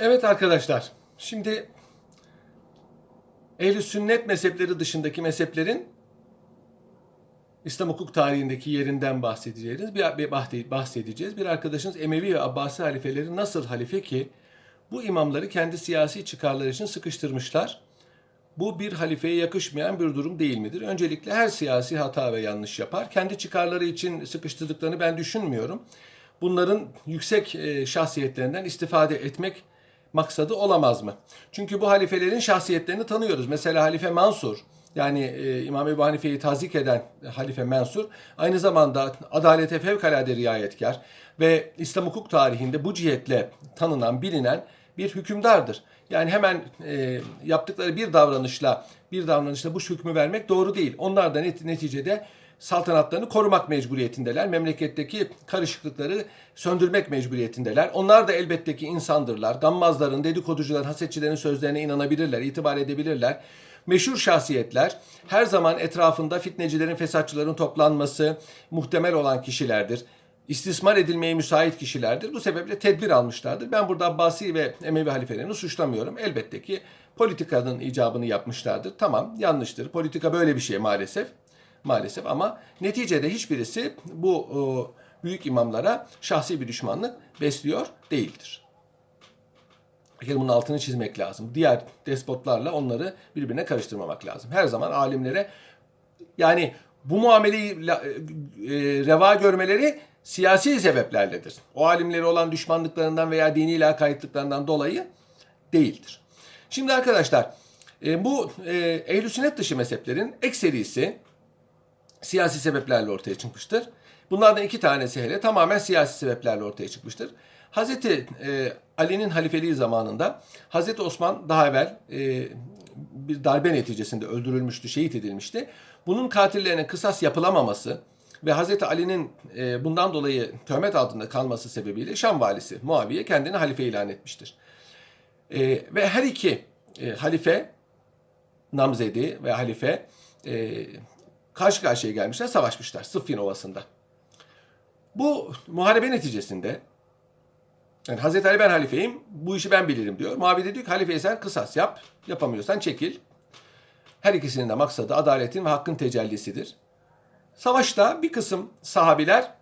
Evet arkadaşlar, şimdi ehl sünnet mezhepleri dışındaki mezheplerin İslam hukuk tarihindeki yerinden bahsedeceğiz. Bir, bir bahse- bahsedeceğiz. Bir arkadaşınız Emevi ve Abbasi halifeleri nasıl halife ki bu imamları kendi siyasi çıkarları için sıkıştırmışlar. Bu bir halifeye yakışmayan bir durum değil midir? Öncelikle her siyasi hata ve yanlış yapar. Kendi çıkarları için sıkıştırdıklarını ben düşünmüyorum. Bunların yüksek e, şahsiyetlerinden istifade etmek maksadı olamaz mı? Çünkü bu halifelerin şahsiyetlerini tanıyoruz. Mesela Halife Mansur, yani e, İmam Ebu Hanife'yi tazik eden Halife Mansur, aynı zamanda adalete fevkalade riayetkar ve İslam hukuk tarihinde bu cihetle tanınan, bilinen bir hükümdardır. Yani hemen e, yaptıkları bir davranışla bir davranışla bu hükmü vermek doğru değil. Onlar da net, neticede saltanatlarını korumak mecburiyetindeler. Memleketteki karışıklıkları söndürmek mecburiyetindeler. Onlar da elbette ki insandırlar. Gammazların, dedikoducuların, hasetçilerin sözlerine inanabilirler, itibar edebilirler. Meşhur şahsiyetler her zaman etrafında fitnecilerin, fesatçıların toplanması muhtemel olan kişilerdir istismar edilmeye müsait kişilerdir. Bu sebeple tedbir almışlardır. Ben burada Abbasi ve Emevi halifelerini suçlamıyorum. Elbette ki politikanın icabını yapmışlardır. Tamam yanlıştır. Politika böyle bir şey maalesef. Maalesef ama neticede hiçbirisi bu o, büyük imamlara şahsi bir düşmanlık besliyor değildir. Bir bunun altını çizmek lazım. Diğer despotlarla onları birbirine karıştırmamak lazım. Her zaman alimlere yani bu muameleyi la- e, reva görmeleri siyasi sebeplerledir. O alimleri olan düşmanlıklarından veya dini lakaytlıklarından dolayı değildir. Şimdi arkadaşlar e, bu e, ehl sünnet dışı mezheplerin ekserisi siyasi sebeplerle ortaya çıkmıştır. Bunlardan iki tanesi hele tamamen siyasi sebeplerle ortaya çıkmıştır. Hazreti e, Ali'nin halifeliği zamanında Hazreti Osman daha evvel e, bir darbe neticesinde öldürülmüştü, şehit edilmişti. Bunun katillerine kısas yapılamaması ve Hazreti Ali'nin e, bundan dolayı töhmet altında kalması sebebiyle Şam valisi Muaviye kendini halife ilan etmiştir. E, ve her iki e, halife namzedi ve halife e, karşı karşıya gelmişler, savaşmışlar Sıffin Ovası'nda. Bu muharebe neticesinde yani Hazreti Ali ben halifeyim, bu işi ben bilirim diyor. Muaviye de diyor ki halifeye sen kısas yap, yapamıyorsan çekil. Her ikisinin de maksadı adaletin ve hakkın tecellisidir. Savaşta bir kısım sahabiler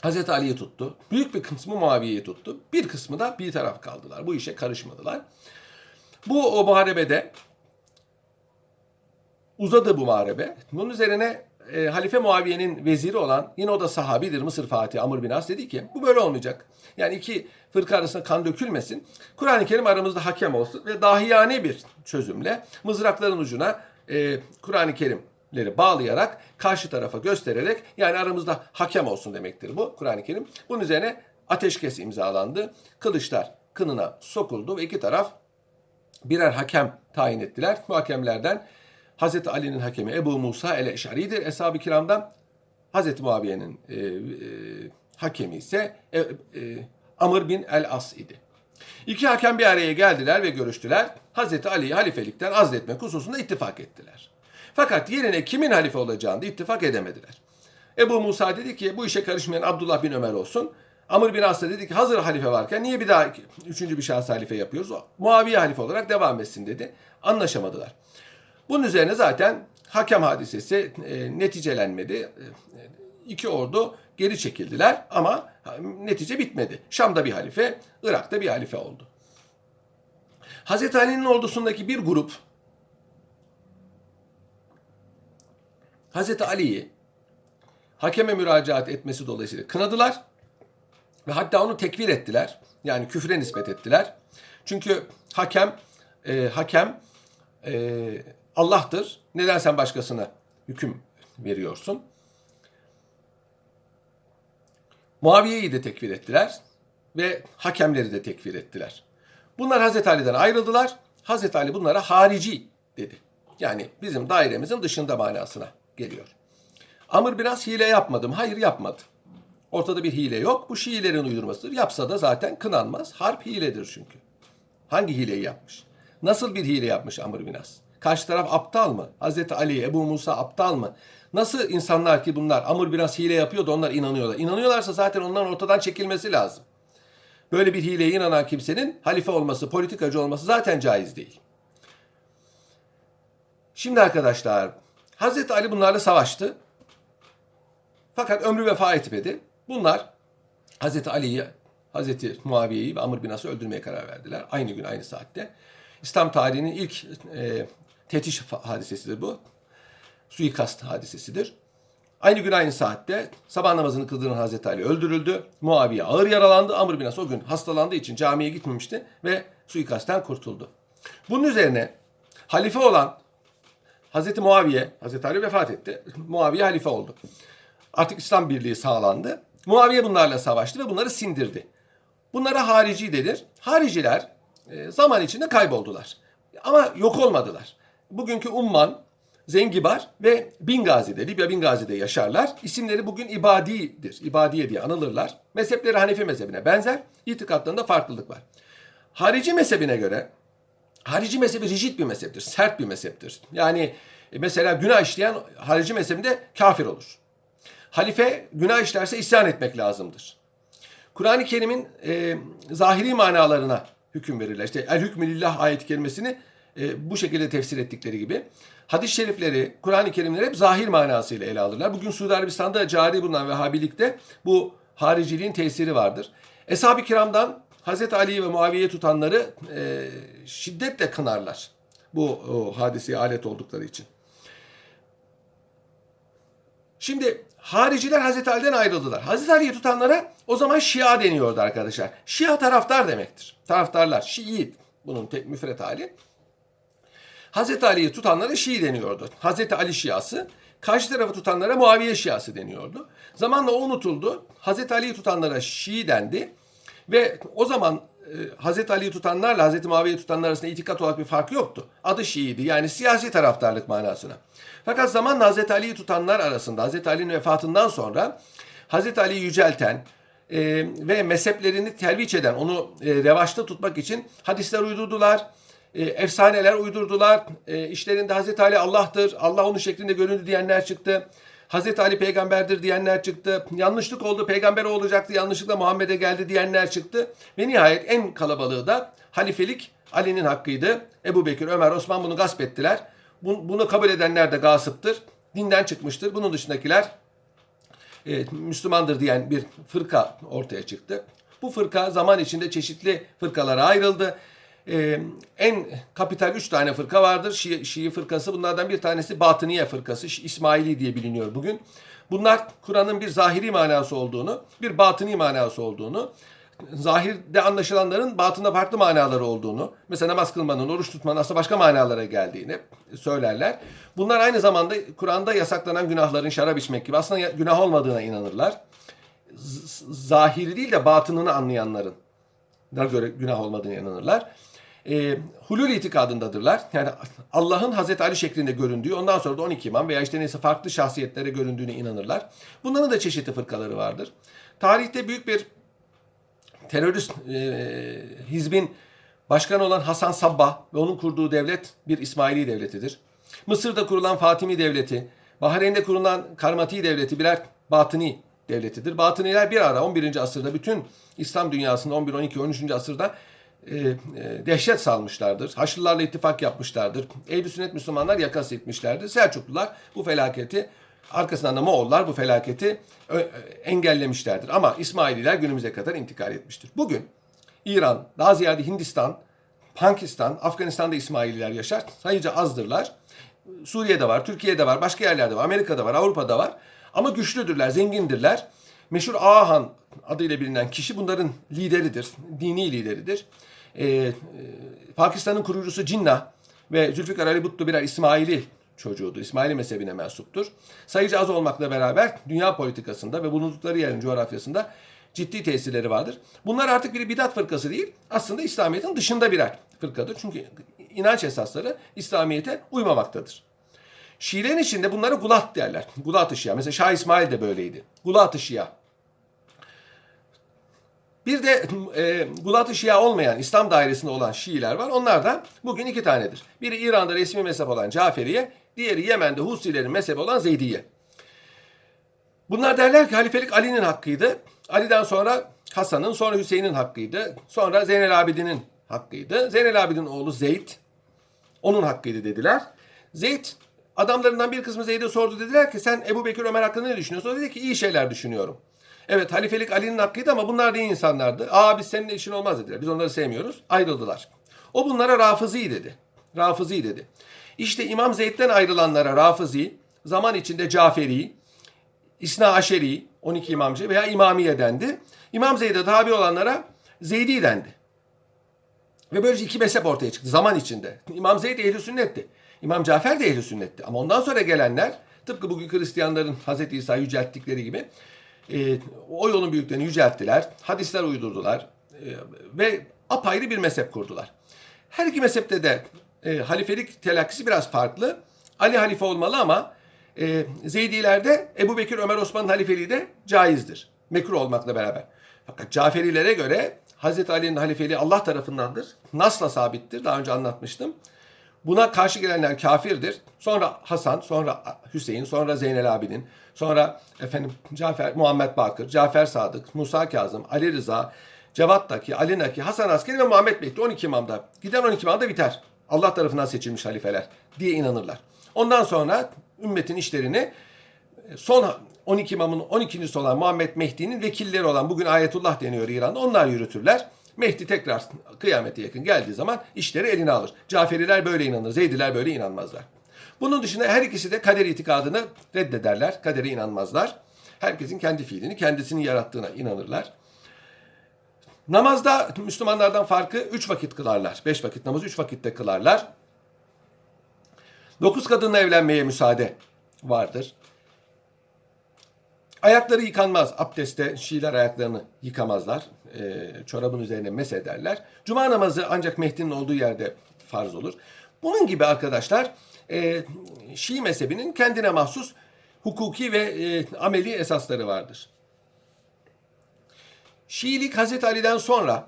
Hazreti Ali'yi tuttu. Büyük bir kısmı Muaviye'yi tuttu. Bir kısmı da bir taraf kaldılar. Bu işe karışmadılar. Bu o muharebede uzadı bu muharebe. Bunun üzerine e, Halife Muaviye'nin veziri olan yine o da sahabidir Mısır Fatih Amr bin As dedi ki bu böyle olmayacak. Yani iki fırka arasında kan dökülmesin. Kur'an-ı Kerim aramızda hakem olsun ve dahiyane bir çözümle mızrakların ucuna e, Kur'an-ı Kerimleri bağlayarak karşı tarafa göstererek yani aramızda hakem olsun demektir bu Kur'an-ı Kerim. Bunun üzerine ateşkes imzalandı. Kılıçlar kınına sokuldu ve iki taraf birer hakem tayin ettiler. Bu hakemlerden Hazreti Ali'nin hakemi Ebu Musa el-Eş'ari'dir. Eshab-ı kiramdan Hazreti Muaviye'nin e, e, hakemi ise e, e, Amr bin el-As idi. İki hakem bir araya geldiler ve görüştüler. Hazreti Ali'yi halifelikten azletmek hususunda ittifak ettiler. Fakat yerine kimin halife olacağını ittifak edemediler. Ebu Musa dedi ki bu işe karışmayan Abdullah bin Ömer olsun. Amr bin As dedi ki hazır halife varken niye bir daha üçüncü bir şahıs halife yapıyoruz? O, Muaviye halife olarak devam etsin dedi. Anlaşamadılar. Bunun üzerine zaten hakem hadisesi e, neticelenmedi. E, iki ordu geri çekildiler ama netice bitmedi. Şam'da bir halife, Irak'ta bir halife oldu. Hazreti Ali'nin ordusundaki bir grup Hazreti Ali'yi hakeme müracaat etmesi dolayısıyla kınadılar ve hatta onu tekfir ettiler. Yani küfre nispet ettiler. Çünkü hakem e, hakem e, Allah'tır. Neden sen başkasına hüküm veriyorsun? Muaviye'yi de tekfir ettiler ve hakemleri de tekfir ettiler. Bunlar Hazreti Ali'den ayrıldılar. Hazreti Ali bunlara harici dedi. Yani bizim dairemizin dışında manasına geliyor. Amr biraz hile yapmadım. Hayır yapmadı. Ortada bir hile yok. Bu Şiilerin uydurmasıdır. Yapsa da zaten kınanmaz. Harp hiledir çünkü. Hangi hileyi yapmış? Nasıl bir hile yapmış Amr bin As? Karşı taraf aptal mı? Hazreti Ali, Ebu Musa aptal mı? Nasıl insanlar ki bunlar Amr biraz hile yapıyor da onlar inanıyorlar. İnanıyorlarsa zaten onların ortadan çekilmesi lazım. Böyle bir hileye inanan kimsenin halife olması, politikacı olması zaten caiz değil. Şimdi arkadaşlar, Hazreti Ali bunlarla savaştı. Fakat ömrü vefa etmedi. Bunlar Hazreti Ali'yi, Hazreti Muaviye'yi ve Amr bin As'ı öldürmeye karar verdiler. Aynı gün, aynı saatte. İslam tarihinin ilk e, tetiş hadisesidir bu. Suikast hadisesidir. Aynı gün aynı saatte sabah namazını kıldıran Hazreti Ali öldürüldü. Muaviye ağır yaralandı. Amr bin As o gün hastalandığı için camiye gitmemişti ve suikastten kurtuldu. Bunun üzerine halife olan Hazreti Muaviye, Hazreti Ali vefat etti. Muaviye halife oldu. Artık İslam birliği sağlandı. Muaviye bunlarla savaştı ve bunları sindirdi. Bunlara harici denir. Hariciler e, zaman içinde kayboldular. Ama yok olmadılar. Bugünkü Umman, Zengibar ve Bingazi'de, Libya Bingazi'de yaşarlar. İsimleri bugün İbadi'dir. İbadiye diye anılırlar. Mezhepleri Hanefi mezhebine benzer. İtikatlarında farklılık var. Harici mezhebine göre harici mezhebi rigid bir mezheptir. Sert bir mezheptir. Yani e, mesela günah işleyen harici mezhebinde kafir olur. Halife günah işlerse isyan etmek lazımdır. Kur'an-ı Kerim'in e, zahiri manalarına hüküm verirler. İşte el hükmü lillah ayet kelimesini e, bu şekilde tefsir ettikleri gibi. Hadis-i şerifleri, Kur'an-ı Kerimleri hep zahir manasıyla ele alırlar. Bugün Suudi Arabistan'da cari bulunan Vehhabilikte bu hariciliğin tesiri vardır. Eshab-ı kiramdan Hazreti Ali'yi ve Muaviye'yi tutanları e, şiddetle kınarlar. Bu o, hadiseye alet oldukları için. Şimdi hariciler Hazreti Ali'den ayrıldılar. Hazreti Ali'yi tutanlara o zaman Şia deniyordu arkadaşlar. Şia taraftar demektir. Taraftarlar, Şii bunun tek müfret hali. Hazreti Ali'yi tutanlara Şii deniyordu. Hazreti Ali Şiası. Karşı tarafı tutanlara Muaviye Şiası deniyordu. Zamanla o unutuldu. Hazreti Ali'yi tutanlara Şii dendi. Ve o zaman e, Hazreti Ali'yi tutanlarla Hazreti Muaviye'yi tutanlar arasında itikat olarak bir fark yoktu. Adı Şii'ydi yani siyasi taraftarlık manasına. Fakat zamanla Hazreti Ali'yi tutanlar arasında Hazreti Ali'nin vefatından sonra Hazreti Ali'yi yücelten e, ve mezheplerini telviç eden, onu e, revaçta tutmak için hadisler uydurdular e, efsaneler uydurdular. E, işlerinde Hazreti Ali Allah'tır, Allah onun şeklinde göründü diyenler çıktı. Hazreti Ali peygamberdir diyenler çıktı. Yanlışlık oldu, peygamber olacaktı, yanlışlıkla Muhammed'e geldi diyenler çıktı. Ve nihayet en kalabalığı da halifelik Ali'nin hakkıydı. Ebu Bekir, Ömer, Osman bunu gasp ettiler. Bunu kabul edenler de gasıptır. Dinden çıkmıştır. Bunun dışındakiler e, Müslümandır diyen bir fırka ortaya çıktı. Bu fırka zaman içinde çeşitli fırkalara ayrıldı e, en kapital üç tane fırka vardır. Şii, Şii fırkası bunlardan bir tanesi Batıniye fırkası. İsmaili diye biliniyor bugün. Bunlar Kur'an'ın bir zahiri manası olduğunu, bir batıni manası olduğunu, zahirde anlaşılanların batında farklı manaları olduğunu, mesela namaz kılmanın, oruç tutmanın aslında başka manalara geldiğini söylerler. Bunlar aynı zamanda Kur'an'da yasaklanan günahların şarap içmek gibi aslında günah olmadığına inanırlar. Zahiri değil de batınını anlayanların göre günah olmadığına inanırlar e, hulul itikadındadırlar. Yani Allah'ın Hazreti Ali şeklinde göründüğü, ondan sonra da 12 imam veya işte neyse farklı şahsiyetlere göründüğüne inanırlar. Bunların da çeşitli fırkaları vardır. Tarihte büyük bir terörist e, hizbin başkanı olan Hasan Sabbah ve onun kurduğu devlet bir İsmaili devletidir. Mısır'da kurulan Fatimi devleti, Bahreyn'de kurulan Karmati devleti birer batıni devletidir. Batıniler bir ara 11. asırda bütün İslam dünyasında 11, 12, 13. asırda e, e, dehşet salmışlardır. Haçlılarla ittifak yapmışlardır. Ehl-i sünnet Müslümanlar yakas etmişlerdir. Selçuklular bu felaketi arkasından da Moğollar bu felaketi e, engellemişlerdir. Ama İsmaililer günümüze kadar intikal etmiştir. Bugün İran, daha ziyade Hindistan, Pakistan, Afganistan'da İsmaililer yaşar. Sayıca azdırlar. Suriye'de var, Türkiye'de var, başka yerlerde var, Amerika'da var, Avrupa'da var. Ama güçlüdürler, zengindirler. Meşhur Ahan adıyla bilinen kişi bunların lideridir, dini lideridir. Ee, Pakistan'ın kurucusu Cinnah ve Zülfikar Ali Butlu birer İsmaili çocuğudur. İsmaili mezhebine mensuptur. Sayıcı az olmakla beraber dünya politikasında ve bulundukları yerin coğrafyasında ciddi tesirleri vardır. Bunlar artık bir bidat fırkası değil, aslında İslamiyet'in dışında birer fırkadır. Çünkü inanç esasları İslamiyet'e uymamaktadır. Şiilerin içinde bunları gulat derler. Gulat-ı Şia. Mesela Şah İsmail de böyleydi. Gulat-ı Şia. Bir de e, Gulat-ı Şia olmayan İslam dairesinde olan Şiiler var. Onlar da bugün iki tanedir. Biri İran'da resmi mezhep olan Caferiye, diğeri Yemen'de Husilerin mezhebi olan Zeydiye. Bunlar derler ki halifelik Ali'nin hakkıydı. Ali'den sonra Hasan'ın, sonra Hüseyin'in hakkıydı. Sonra Zeynel Abidin'in hakkıydı. Zeynel Abidin oğlu Zeyd onun hakkıydı dediler. Zeyd adamlarından bir kısmı Zeyd'e sordu dediler ki sen Ebu Bekir Ömer hakkında ne düşünüyorsun? O dedi ki iyi şeyler düşünüyorum. Evet halifelik Ali'nin hakkıydı ama bunlar iyi insanlardı. Aa biz seninle işin olmaz dediler. Biz onları sevmiyoruz. Ayrıldılar. O bunlara Rafızi dedi. Rafızi dedi. İşte İmam Zeyd'den ayrılanlara Rafızi, zaman içinde Caferi, İsna Aşeri, 12 imamcı veya İmamiye dendi. İmam Zeyd'e tabi olanlara Zeydi dendi. Ve böylece iki mezhep ortaya çıktı zaman içinde. İmam Zeyd ehli sünnetti. İmam Cafer de ehli sünnetti. Ama ondan sonra gelenler tıpkı bugün Hristiyanların Hz. İsa yücelttikleri gibi e, o yolun büyüklerini yücelttiler. Hadisler uydurdular. E, ve apayrı bir mezhep kurdular. Her iki mezhepte de e, halifelik telakkisi biraz farklı. Ali halife olmalı ama e, Zeydilerde Ebu Bekir, Ömer, Osman'ın halifeliği de caizdir. Mekruh olmakla beraber. Fakat Caferilere göre Hazreti Ali'nin halifeliği Allah tarafındandır. Nasla sabittir. Daha önce anlatmıştım. Buna karşı gelenler kafirdir. Sonra Hasan, sonra Hüseyin, sonra Zeynel Abidin, sonra efendim Cafer, Muhammed Bakır, Cafer Sadık, Musa Kazım, Ali Rıza, Cevat Daki, Ali Naki, Hasan Askeri ve Muhammed Mehdi 12 imamda. Giden 12 imamda biter. Allah tarafından seçilmiş halifeler diye inanırlar. Ondan sonra ümmetin işlerini son 12 imamın 12.si olan Muhammed Mehdi'nin vekilleri olan bugün Ayetullah deniyor İran'da onlar yürütürler. Mehdi tekrar kıyamete yakın geldiği zaman işleri eline alır. Caferiler böyle inanır, Zeydiler böyle inanmazlar. Bunun dışında her ikisi de kader itikadını reddederler, kadere inanmazlar. Herkesin kendi fiilini, kendisini yarattığına inanırlar. Namazda Müslümanlardan farkı üç vakit kılarlar. Beş vakit namazı üç vakitte kılarlar. Dokuz kadınla evlenmeye müsaade vardır. Ayakları yıkanmaz. Abdestte Şiiler ayaklarını yıkamazlar. E, çorabın üzerine mesederler. Cuma namazı ancak Mehdi'nin olduğu yerde farz olur. Bunun gibi arkadaşlar e, Şii mezhebinin kendine mahsus hukuki ve e, ameli esasları vardır. Şiilik Hazreti Ali'den sonra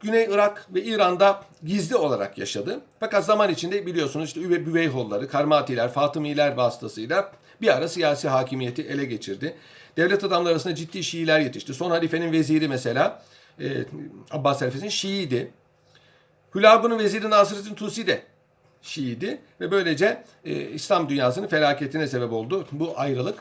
Güney Irak ve İran'da gizli olarak yaşadı. Fakat zaman içinde biliyorsunuz işte Üve Büveyholları, Karmatiler, Fatımiler vasıtasıyla bir ara siyasi hakimiyeti ele geçirdi. Devlet adamları arasında ciddi Şiiler yetişti. Son halifenin veziri mesela e, Abbas halifesinin Şiiydi. Hülagu'nun veziri Nasırıddin Tusi de Şiiydi ve böylece e, İslam dünyasının felaketine sebep oldu bu ayrılık.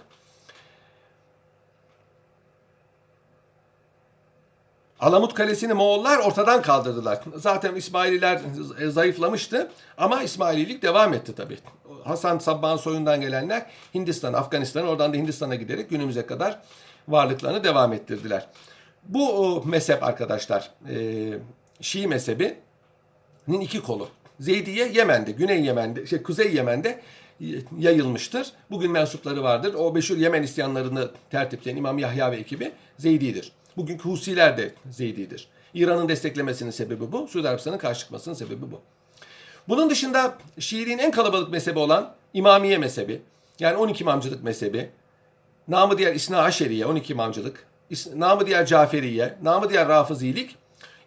Alamut Kalesi'ni Moğollar ortadan kaldırdılar. Zaten İsmaililer zayıflamıştı ama İsmaililik devam etti tabii. Hasan Sabbah'ın soyundan gelenler Hindistan, Afganistan, oradan da Hindistan'a giderek günümüze kadar varlıklarını devam ettirdiler. Bu mezhep arkadaşlar, e, Şii mezhebinin iki kolu. Zeydiye Yemen'de, Güney Yemen'de, şey Kuzey Yemen'de yayılmıştır. Bugün mensupları vardır. O meşhur Yemen isyanlarını tertipleyen İmam Yahya ve ekibi Zeydi'dir. Bugünkü Husiler de Zeydi'dir. İran'ın desteklemesinin sebebi bu. Suudi Arabistan'ın karşı çıkmasının sebebi bu. Bunun dışında Şiiliğin en kalabalık mezhebi olan İmamiye mezhebi, yani 12 imamcılık mezhebi, namı diğer İsna Aşeriye, 12 imamcılık, namı diğer Caferiye, namı diğer Rafızilik,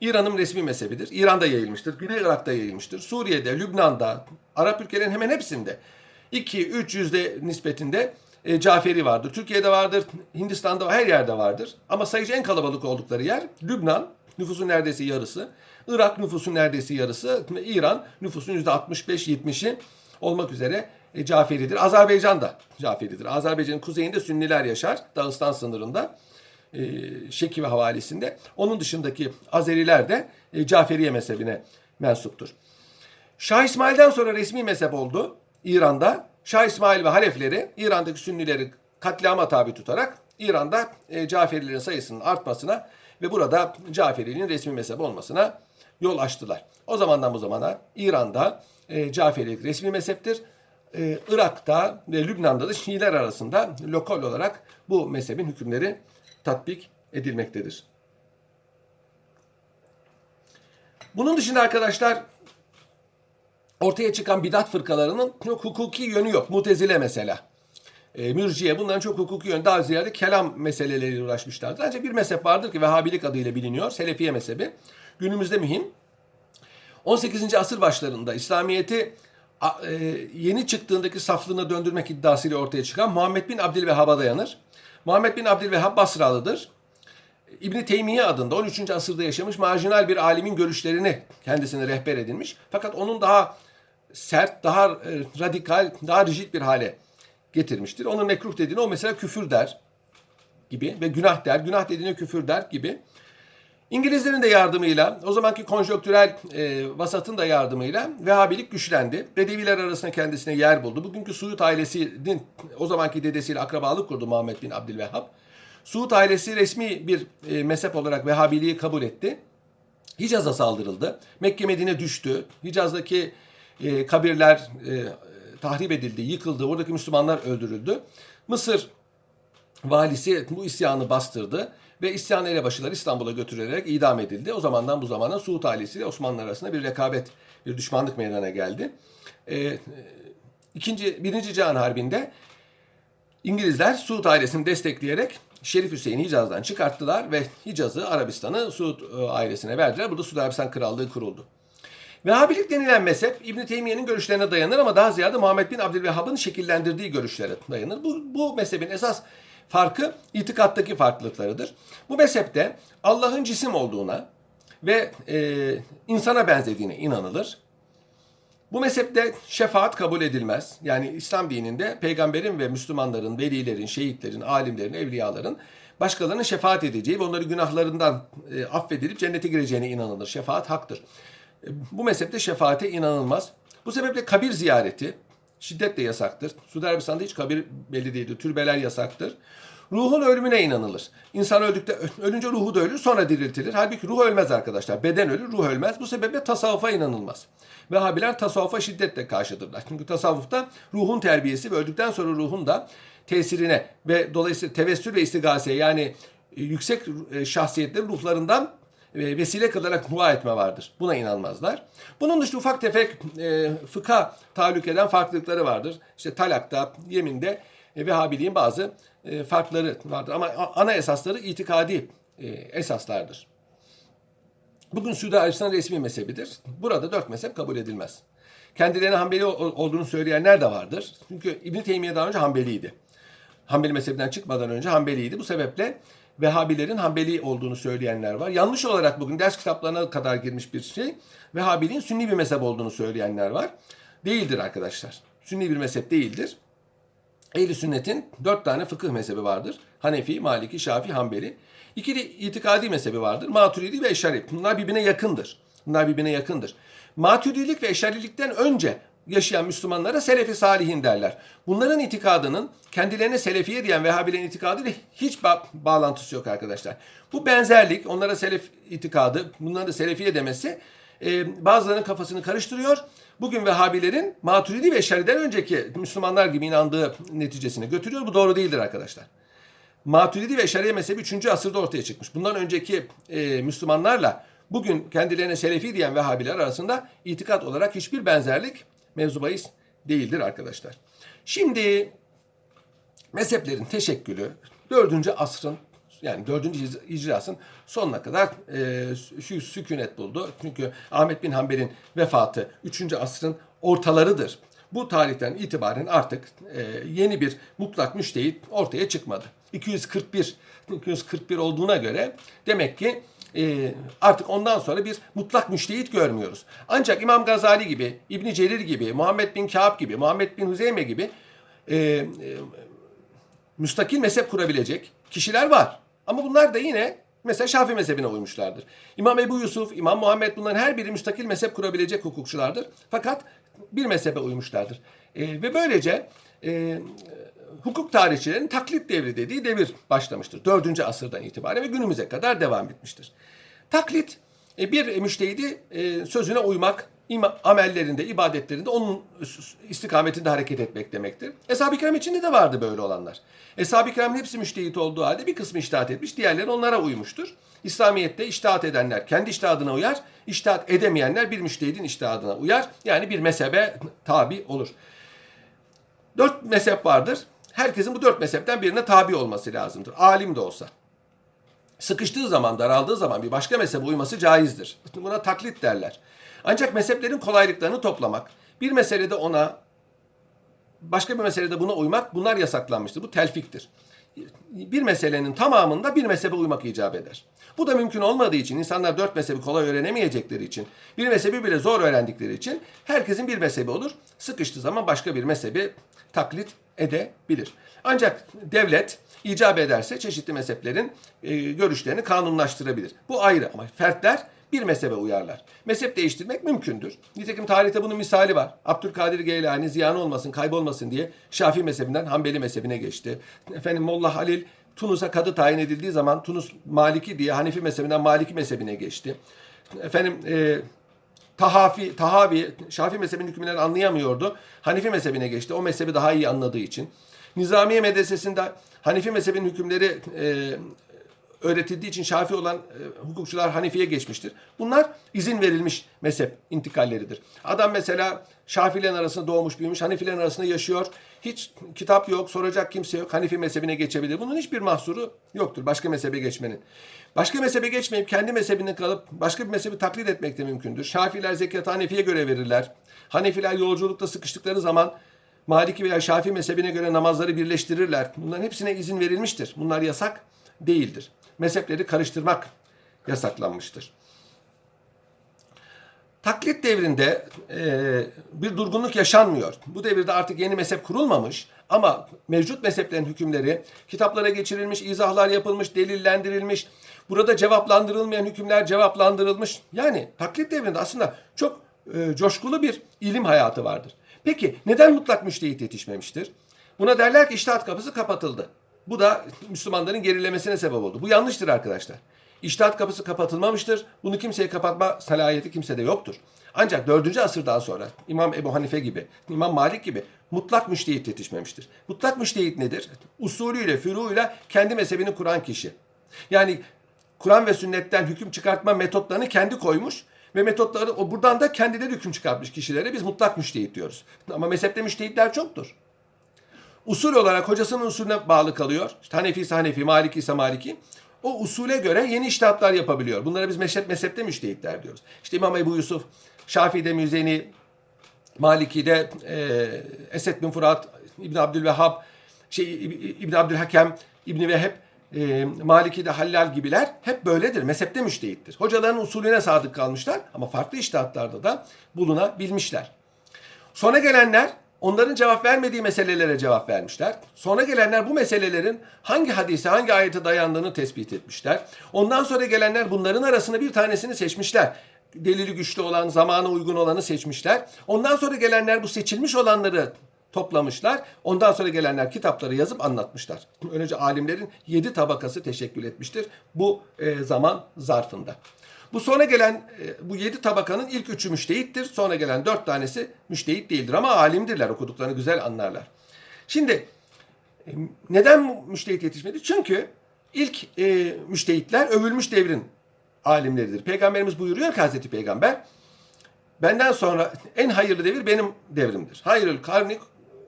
İran'ın resmi mezhebidir. İran'da yayılmıştır, Güney Irak'ta yayılmıştır, Suriye'de, Lübnan'da, Arap ülkelerin hemen hepsinde 2-3 yüzde nispetinde e, Caferi vardır. Türkiye'de vardır, Hindistan'da her yerde vardır. Ama sayıca en kalabalık oldukları yer Lübnan, nüfusun neredeyse yarısı. Irak nüfusun neredeyse yarısı. İran nüfusun %65-70'i olmak üzere e, Caferidir. Azerbaycan da Caferidir. Azerbaycan'ın kuzeyinde Sünniler yaşar. Dağıstan sınırında. E, Şeki ve havalisinde. Onun dışındaki Azeriler de e, Caferiye mezhebine mensuptur. Şah İsmail'den sonra resmi mezhep oldu İran'da. Şah İsmail ve halefleri İran'daki Sünnileri katliama tabi tutarak İran'da e, Caferilerin sayısının artmasına ve burada Caferiliğin resmi mezhep olmasına yol açtılar. O zamandan bu zamana İran'da e, Caferilik resmi mezheptir. E, Irak'ta ve Lübnan'da da Şiiler arasında lokal olarak bu mezhebin hükümleri tatbik edilmektedir. Bunun dışında arkadaşlar ortaya çıkan bidat fırkalarının çok hukuki yönü yok. Mutezile mesela. E, mürciye bunların çok hukuki yönü daha ziyade kelam meseleleriyle uğraşmışlardır. Ancak bir mezhep vardır ki Vehhabilik adıyla biliniyor. Selefiye mezhebi. Günümüzde mühim. 18. asır başlarında İslamiyet'i e, yeni çıktığındaki saflığına döndürmek iddiasıyla ortaya çıkan Muhammed bin Abdülvehhab'a dayanır. Muhammed bin Abdülvehhab Basralıdır. İbni Teymiye adında 13. asırda yaşamış marjinal bir alimin görüşlerini kendisine rehber edinmiş. Fakat onun daha sert, daha e, radikal, daha rigid bir hale getirmiştir. Onun mekruh dediğini o mesela küfür der gibi ve günah der. Günah dediğine küfür der gibi. İngilizlerin de yardımıyla, o zamanki konjonktürel e, vasatın da yardımıyla Vehhabilik güçlendi. Bedeviler arasında kendisine yer buldu. Bugünkü Suud ailesinin o zamanki dedesiyle akrabalık kurdu Muhammed bin Abdülvehhab. Suud ailesi resmi bir e, mezhep olarak Vehhabiliği kabul etti. Hicaz'a saldırıldı. Mekke Medine düştü. Hicaz'daki e, kabirler e, tahrip edildi, yıkıldı. Oradaki Müslümanlar öldürüldü. Mısır valisi bu isyanı bastırdı ve isyan elebaşıları İstanbul'a götürülerek idam edildi. O zamandan bu zamana Suud ailesiyle Osmanlı arasında bir rekabet, bir düşmanlık meydana geldi. Ee, ikinci, birinci Cihan Harbi'nde İngilizler Suud ailesini destekleyerek Şerif Hüseyin'i Hicaz'dan çıkarttılar ve Hicaz'ı Arabistan'ı Suud e, ailesine verdiler. Burada Suud Arabistan Krallığı kuruldu. Vehhabilik denilen mezhep İbn Teymiye'nin görüşlerine dayanır ama daha ziyade Muhammed bin Abdülvehhab'ın şekillendirdiği görüşlere dayanır. Bu, bu mezhebin esas farkı itikattaki farklılıklarıdır. Bu mezhepte Allah'ın cisim olduğuna ve e, insana benzediğine inanılır. Bu mezhepte şefaat kabul edilmez. Yani İslam dininde peygamberin ve Müslümanların, velilerin, şehitlerin, alimlerin, evliyaların başkalarının şefaat edeceği ve onları günahlarından e, affedilip cennete gireceğine inanılır. Şefaat haktır. Bu mezhepte şefaate inanılmaz. Bu sebeple kabir ziyareti şiddetle yasaktır. Suudi Arabistan'da hiç kabir belli değildir. Türbeler yasaktır. Ruhun ölümüne inanılır. İnsan öldükte ölünce ruhu da ölür sonra diriltilir. Halbuki ruh ölmez arkadaşlar. Beden ölür, ruh ölmez. Bu sebeple tasavvufa inanılmaz. Vehhabiler tasavvufa şiddetle karşıdırlar. Çünkü tasavvufta ruhun terbiyesi ve öldükten sonra ruhun da tesirine ve dolayısıyla tevessül ve istigaseye yani yüksek e, şahsiyetlerin ruhlarından vesile kılarak dua etme vardır. Buna inanmazlar. Bunun dışında ufak tefek e, fıkha tahallük eden farklılıkları vardır. İşte talakta, yeminde e, Vehhabiliğin bazı e, farkları vardır. Ama ana esasları itikadi e, esaslardır. Bugün Suudi Arabistan resmi mezhebidir. Burada dört mezhep kabul edilmez. Kendilerine Hanbeli olduğunu söyleyenler de vardır. Çünkü İbn Teymiye daha önce Hanbeliydi. Hanbeli mezhebinden çıkmadan önce Hanbeliydi. Bu sebeple Vehhabilerin Hanbeli olduğunu söyleyenler var. Yanlış olarak bugün ders kitaplarına kadar girmiş bir şey. Vehhabiliğin Sünni bir mezhep olduğunu söyleyenler var. Değildir arkadaşlar. Sünni bir mezhep değildir. Ehl-i sünnetin dört tane fıkıh mezhebi vardır. Hanefi, Maliki, Şafi, Hanbeli. İki de itikadi mezhebi vardır. Maturidi ve Eşari. Bunlar birbirine yakındır. Bunlar birbirine yakındır. Maturidilik ve Eşarilikten önce yaşayan Müslümanlara Selefi Salihin derler. Bunların itikadının kendilerine Selefiye diyen Vehhabilerin itikadıyla hiç ba- bağlantısı yok arkadaşlar. Bu benzerlik, onlara Selef itikadı, bunların da Selefiye demesi e, bazılarının kafasını karıştırıyor. Bugün Vehhabilerin Maturidi ve Eşari'den önceki Müslümanlar gibi inandığı neticesine götürüyor. Bu doğru değildir arkadaşlar. Maturidi ve Eşariye mezhebi 3. asırda ortaya çıkmış. Bundan önceki e, Müslümanlarla bugün kendilerine Selefi diyen Vehhabiler arasında itikat olarak hiçbir benzerlik mevzu değildir arkadaşlar. Şimdi mezheplerin teşekkülü 4. asrın yani 4. icrasın sonuna kadar e, şu sükunet buldu. Çünkü Ahmet bin Hanbel'in vefatı 3. asrın ortalarıdır. Bu tarihten itibaren artık e, yeni bir mutlak müştehit ortaya çıkmadı. 241 241 olduğuna göre demek ki e, artık ondan sonra bir mutlak müştehit görmüyoruz. Ancak İmam Gazali gibi, İbn Cerir gibi, Muhammed bin Kâb gibi, Muhammed bin Huzeyme gibi e, e, müstakil mezhep kurabilecek kişiler var. Ama bunlar da yine mesela Şafii mezhebine uymuşlardır. İmam Ebu Yusuf, İmam Muhammed bunların her biri müstakil mezhep kurabilecek hukukçulardır. Fakat bir mezhebe uymuşlardır. E, ve böylece e, hukuk tarihçilerinin taklit devri dediği devir başlamıştır. Dördüncü asırdan itibaren ve günümüze kadar devam etmiştir. Taklit e, bir müştehidi e, sözüne uymak, amellerinde, ibadetlerinde onun istikametinde hareket etmek demektir. Eshab-ı Kiram içinde de vardı böyle olanlar. Eshab-ı Kiram'ın hepsi müştehit olduğu halde bir kısmı iştahat etmiş, diğerleri onlara uymuştur. İslamiyet'te iştahat edenler kendi iştihadına uyar, iştahat edemeyenler bir müştehidin iştihadına uyar. Yani bir mezhebe tabi olur. Dört mezhep vardır. Herkesin bu dört mezhepten birine tabi olması lazımdır. Alim de olsa. Sıkıştığı zaman, daraldığı zaman bir başka mezhebe uyması caizdir. Buna taklit derler. Ancak mezheplerin kolaylıklarını toplamak, bir meselede ona, başka bir meselede buna uymak bunlar yasaklanmıştır. Bu telfiktir. bir meselenin tamamında bir mezhebe uymak icap eder. Bu da mümkün olmadığı için insanlar dört mezhebi kolay öğrenemeyecekleri için bir mezhebi bile zor öğrendikleri için herkesin bir mezhebi olur. Sıkıştığı zaman başka bir mezhebi taklit edebilir. Ancak devlet icap ederse çeşitli mezheplerin e, görüşlerini kanunlaştırabilir. Bu ayrı ama fertler bir mezhebe uyarlar. Mezhep değiştirmek mümkündür. Nitekim tarihte bunun misali var. Abdülkadir Geylani ziyan olmasın, kaybolmasın diye Şafii mezhebinden Hanbeli mezhebine geçti. Efendim Molla Halil Tunus'a kadı tayin edildiği zaman Tunus Maliki diye Hanefi mezhebinden Maliki mezhebine geçti. Efendim e, Tahafi, Tahavi, Şafii mezhebinin hükümlerini anlayamıyordu. Hanifi mezhebine geçti. O mezhebi daha iyi anladığı için. Nizamiye medresesinde Hanifi mezhebinin hükümleri e, öğretildiği için Şafi olan e, hukukçular Hanifi'ye geçmiştir. Bunlar izin verilmiş mezhep intikalleridir. Adam mesela Şafilerin arasında doğmuş büyümüş, Hanifilerin arasında yaşıyor. Hiç kitap yok, soracak kimse yok. Hanifi mezhebine geçebilir. Bunun hiçbir mahsuru yoktur başka mezhebe geçmenin. Başka mezhebe geçmeyip kendi mezhebinde kalıp başka bir mezhebi taklit etmek de mümkündür. Şafiler zekatı Hanefi'ye göre verirler. Hanefiler yolculukta sıkıştıkları zaman Maliki veya Şafii mezhebine göre namazları birleştirirler. Bunların hepsine izin verilmiştir. Bunlar yasak değildir. Mezhepleri karıştırmak yasaklanmıştır. Taklit devrinde e, bir durgunluk yaşanmıyor. Bu devirde artık yeni mezhep kurulmamış ama mevcut mezheplerin hükümleri kitaplara geçirilmiş, izahlar yapılmış, delillendirilmiş. Burada cevaplandırılmayan hükümler cevaplandırılmış. Yani taklit devrinde aslında çok e, coşkulu bir ilim hayatı vardır. Peki neden mutlak müştehit yetişmemiştir? Buna derler ki iştahat kapısı kapatıldı. Bu da Müslümanların gerilemesine sebep oldu. Bu yanlıştır arkadaşlar. İştahat kapısı kapatılmamıştır. Bunu kimseye kapatma salahiyeti kimsede yoktur. Ancak 4. asırdan sonra İmam Ebu Hanife gibi, İmam Malik gibi mutlak müştehit yetişmemiştir. Mutlak müştehit nedir? Usulüyle, füruyla kendi mezhebini kuran kişi. Yani Kur'an ve sünnetten hüküm çıkartma metotlarını kendi koymuş ve metotları o buradan da kendileri hüküm çıkartmış kişilere biz mutlak müştehit diyoruz. Ama mezhepte müştehitler çoktur. Usul olarak hocasının usulüne bağlı kalıyor. İşte Hanefi ise Hanefi, Maliki ise Maliki. O usule göre yeni iştahatlar yapabiliyor. Bunlara biz mezhep mezhepte müştehitler diyoruz. İşte İmam Ebu Yusuf, Şafii'de Müzeni, Maliki'de e, Esed bin Fırat, İbn Abdülvehhab, şey, İbn Abdülhakem, İbn Vehheb, e, Maliki'de Hallal gibiler hep böyledir. Mezhepte müştehittir. Hocaların usulüne sadık kalmışlar ama farklı iştahatlarda da bulunabilmişler. Sonra gelenler onların cevap vermediği meselelere cevap vermişler. Sonra gelenler bu meselelerin hangi hadise, hangi ayete dayandığını tespit etmişler. Ondan sonra gelenler bunların arasında bir tanesini seçmişler. Delili güçlü olan, zamana uygun olanı seçmişler. Ondan sonra gelenler bu seçilmiş olanları toplamışlar. Ondan sonra gelenler kitapları yazıp anlatmışlar. Önce alimlerin yedi tabakası teşekkül etmiştir bu e, zaman zarfında. Bu sonra gelen e, bu yedi tabakanın ilk üçü müştehittir. Sonra gelen dört tanesi müştehit değildir ama alimdirler. Okuduklarını güzel anlarlar. Şimdi e, neden müştehit yetişmedi? Çünkü ilk e, müştehitler övülmüş devrin alimleridir. Peygamberimiz buyuruyor ki Hazreti Peygamber benden sonra en hayırlı devir benim devrimdir. Hayrül karni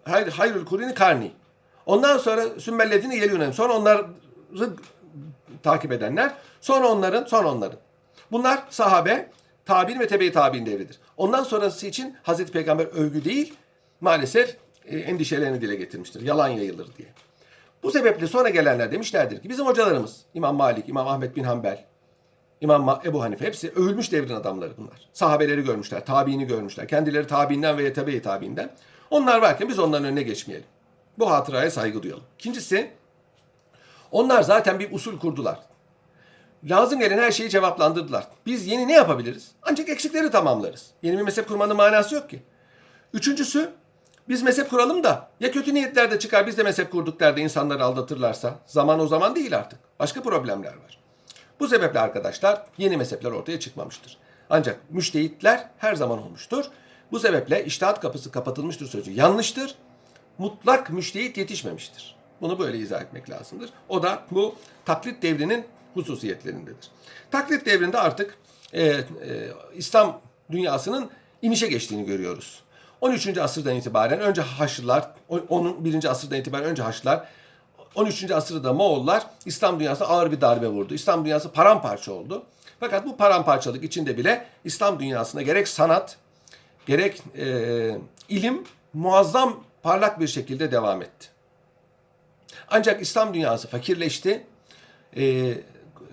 hayr, hayrül kurini karni. Ondan sonra sümmellezini yelûnem. Sonra onları takip edenler. Sonra onların, sonra onların. Bunlar sahabe, tabi'in ve tebe-i tabi'in devridir. Ondan sonrası için Hazreti Peygamber övgü değil, maalesef e, endişelerini dile getirmiştir. Yalan yayılır diye. Bu sebeple sonra gelenler demişlerdir ki bizim hocalarımız İmam Malik, İmam Ahmet bin Hanbel, İmam Ebu Hanife hepsi övülmüş devrin adamları bunlar. Sahabeleri görmüşler, tabiini görmüşler. Kendileri tabiinden ve tebe-i tabiinden. Onlar varken biz onların önüne geçmeyelim. Bu hatıraya saygı duyalım. İkincisi, onlar zaten bir usul kurdular. Lazım gelen her şeyi cevaplandırdılar. Biz yeni ne yapabiliriz? Ancak eksikleri tamamlarız. Yeni bir mezhep kurmanın manası yok ki. Üçüncüsü, biz mezhep kuralım da ya kötü niyetler de çıkar biz de mezhep kurduk der de insanları aldatırlarsa zaman o zaman değil artık. Başka problemler var. Bu sebeple arkadaşlar yeni mezhepler ortaya çıkmamıştır. Ancak müştehitler her zaman olmuştur. Bu sebeple iştahat kapısı kapatılmıştır sözü yanlıştır. Mutlak müştehit yetişmemiştir. Bunu böyle izah etmek lazımdır. O da bu taklit devrinin hususiyetlerindedir. Taklit devrinde artık e, e, İslam dünyasının inişe geçtiğini görüyoruz. 13. asırdan itibaren önce Haçlılar, 11. asırdan itibaren önce Haçlılar, 13. asırda Moğollar İslam dünyasına ağır bir darbe vurdu. İslam dünyası paramparça oldu. Fakat bu paramparçalık içinde bile İslam dünyasında gerek sanat, gerek e, ilim muazzam parlak bir şekilde devam etti. Ancak İslam dünyası fakirleşti. E,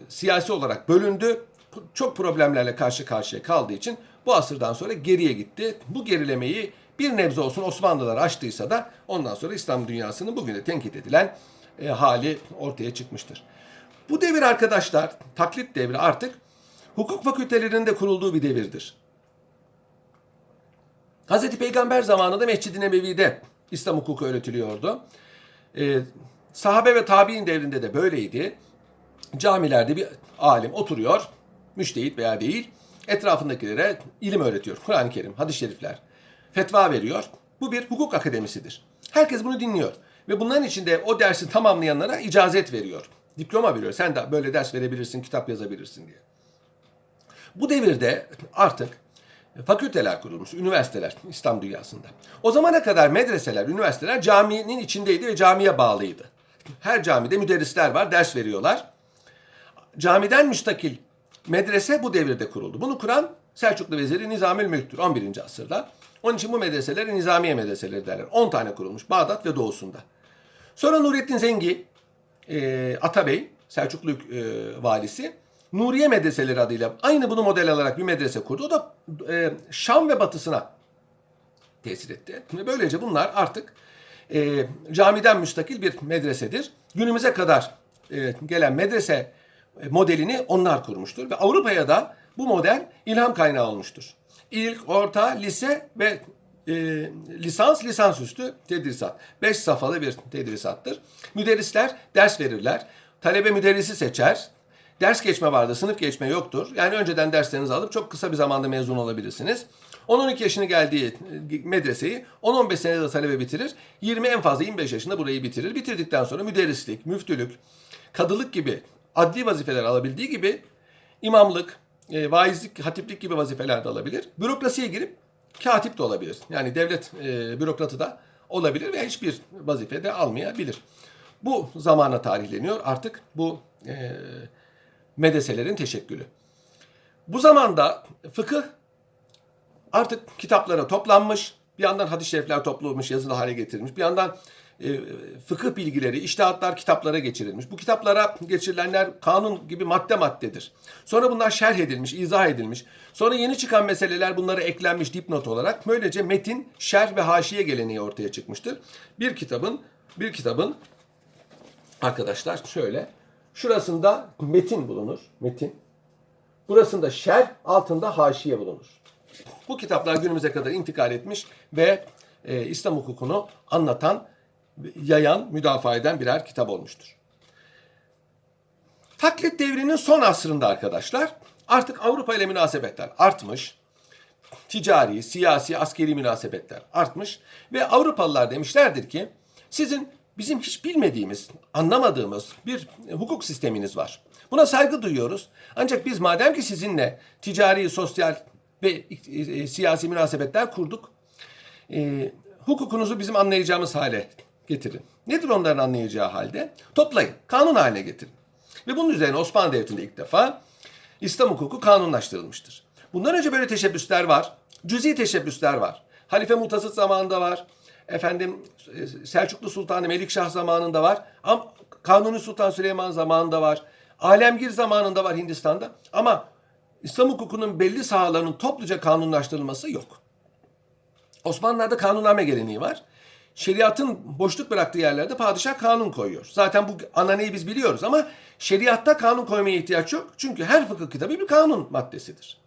siyasi olarak bölündü. Çok problemlerle karşı karşıya kaldığı için bu asırdan sonra geriye gitti. Bu gerilemeyi bir nebze olsun Osmanlılar açtıysa da ondan sonra İslam dünyasının bugün de tenkit edilen e, hali ortaya çıkmıştır. Bu devir arkadaşlar, taklit devri artık hukuk fakültelerinin de kurulduğu bir devirdir. Hazreti Peygamber zamanında Mescid-i Nebevi'de İslam hukuku öğretiliyordu. Ee, sahabe ve tabi'in devrinde de böyleydi. Camilerde bir alim oturuyor, müştehit veya değil, etrafındakilere ilim öğretiyor. Kur'an-ı Kerim, hadis-i şerifler, fetva veriyor. Bu bir hukuk akademisidir. Herkes bunu dinliyor. Ve bunların içinde o dersi tamamlayanlara icazet veriyor. Diploma veriyor. Sen de böyle ders verebilirsin, kitap yazabilirsin diye. Bu devirde artık fakülteler kurulmuş, üniversiteler İslam dünyasında. O zamana kadar medreseler, üniversiteler caminin içindeydi ve camiye bağlıydı. Her camide müderrisler var, ders veriyorlar. Camiden müstakil medrese bu devirde kuruldu. Bunu kuran Selçuklu Veziri Nizamül Mülk'tür 11. asırda. Onun için bu medreseleri Nizamiye medreseleri derler. 10 tane kurulmuş Bağdat ve doğusunda. Sonra Nurettin Zengi, e, Atabey, Selçuklu e, valisi Nuriye medreseleri adıyla aynı bunu model alarak bir medrese kurdu. O da e, Şam ve batısına tesir etti. Böylece bunlar artık e, camiden müstakil bir medresedir. Günümüze kadar e, gelen medrese modelini onlar kurmuştur. Ve Avrupa'ya da bu model ilham kaynağı olmuştur. İlk, orta, lise ve e, lisans, lisansüstü tedrisat. Beş safhalı bir tedrisattır. Müderrisler ders verirler. Talebe müderrisi seçer. Ders geçme vardı, sınıf geçme yoktur. Yani önceden derslerinizi alıp çok kısa bir zamanda mezun olabilirsiniz. 10-12 yaşını geldiği medreseyi 10-15 senede talebe bitirir. 20 en fazla 25 yaşında burayı bitirir. Bitirdikten sonra müderrislik, müftülük, kadılık gibi adli vazifeler alabildiği gibi imamlık, e, vaizlik, hatiplik gibi vazifeler de alabilir. Bürokrasiye girip katip de olabilir. Yani devlet e, bürokratı da olabilir ve hiçbir vazife de almayabilir. Bu zamana tarihleniyor artık bu e, medreselerin teşekkülü. Bu zamanda fıkıh artık kitaplara toplanmış, bir yandan hadis-i şerifler toplanmış, yazılı hale getirilmiş, bir yandan e, fıkıh bilgileri, iştihatlar kitaplara geçirilmiş. Bu kitaplara geçirilenler kanun gibi madde maddedir. Sonra bunlar şerh edilmiş, izah edilmiş. Sonra yeni çıkan meseleler bunlara eklenmiş dipnot olarak. Böylece metin, şerh ve haşiye geleneği ortaya çıkmıştır. Bir kitabın, bir kitabın arkadaşlar şöyle, şurasında metin bulunur, metin. Burasında şerh, altında haşiye bulunur. Bu kitaplar günümüze kadar intikal etmiş ve e, İslam hukukunu anlatan yayan, müdafaa eden birer kitap olmuştur. Taklit devrinin son asrında arkadaşlar artık Avrupa ile münasebetler artmış. Ticari, siyasi, askeri münasebetler artmış ve Avrupalılar demişlerdir ki sizin bizim hiç bilmediğimiz, anlamadığımız bir hukuk sisteminiz var. Buna saygı duyuyoruz. Ancak biz madem ki sizinle ticari, sosyal ve e, e, siyasi münasebetler kurduk, e, hukukunuzu bizim anlayacağımız hale getirin. Nedir onların anlayacağı halde? Toplayın, kanun haline getirin. Ve bunun üzerine Osmanlı Devleti'nde ilk defa İslam hukuku kanunlaştırılmıştır. Bundan önce böyle teşebbüsler var. Cüzi teşebbüsler var. Halife Mutazıt zamanında var. Efendim Selçuklu Sultanı Melikşah zamanında var. Ama Kanuni Sultan Süleyman zamanında var. Alemgir zamanında var Hindistan'da. Ama İslam hukukunun belli sahalarının topluca kanunlaştırılması yok. Osmanlılar'da kanunname geleneği var şeriatın boşluk bıraktığı yerlerde padişah kanun koyuyor. Zaten bu ananeyi biz biliyoruz ama şeriatta kanun koymaya ihtiyaç yok. Çünkü her fıkıh kitabı bir kanun maddesidir.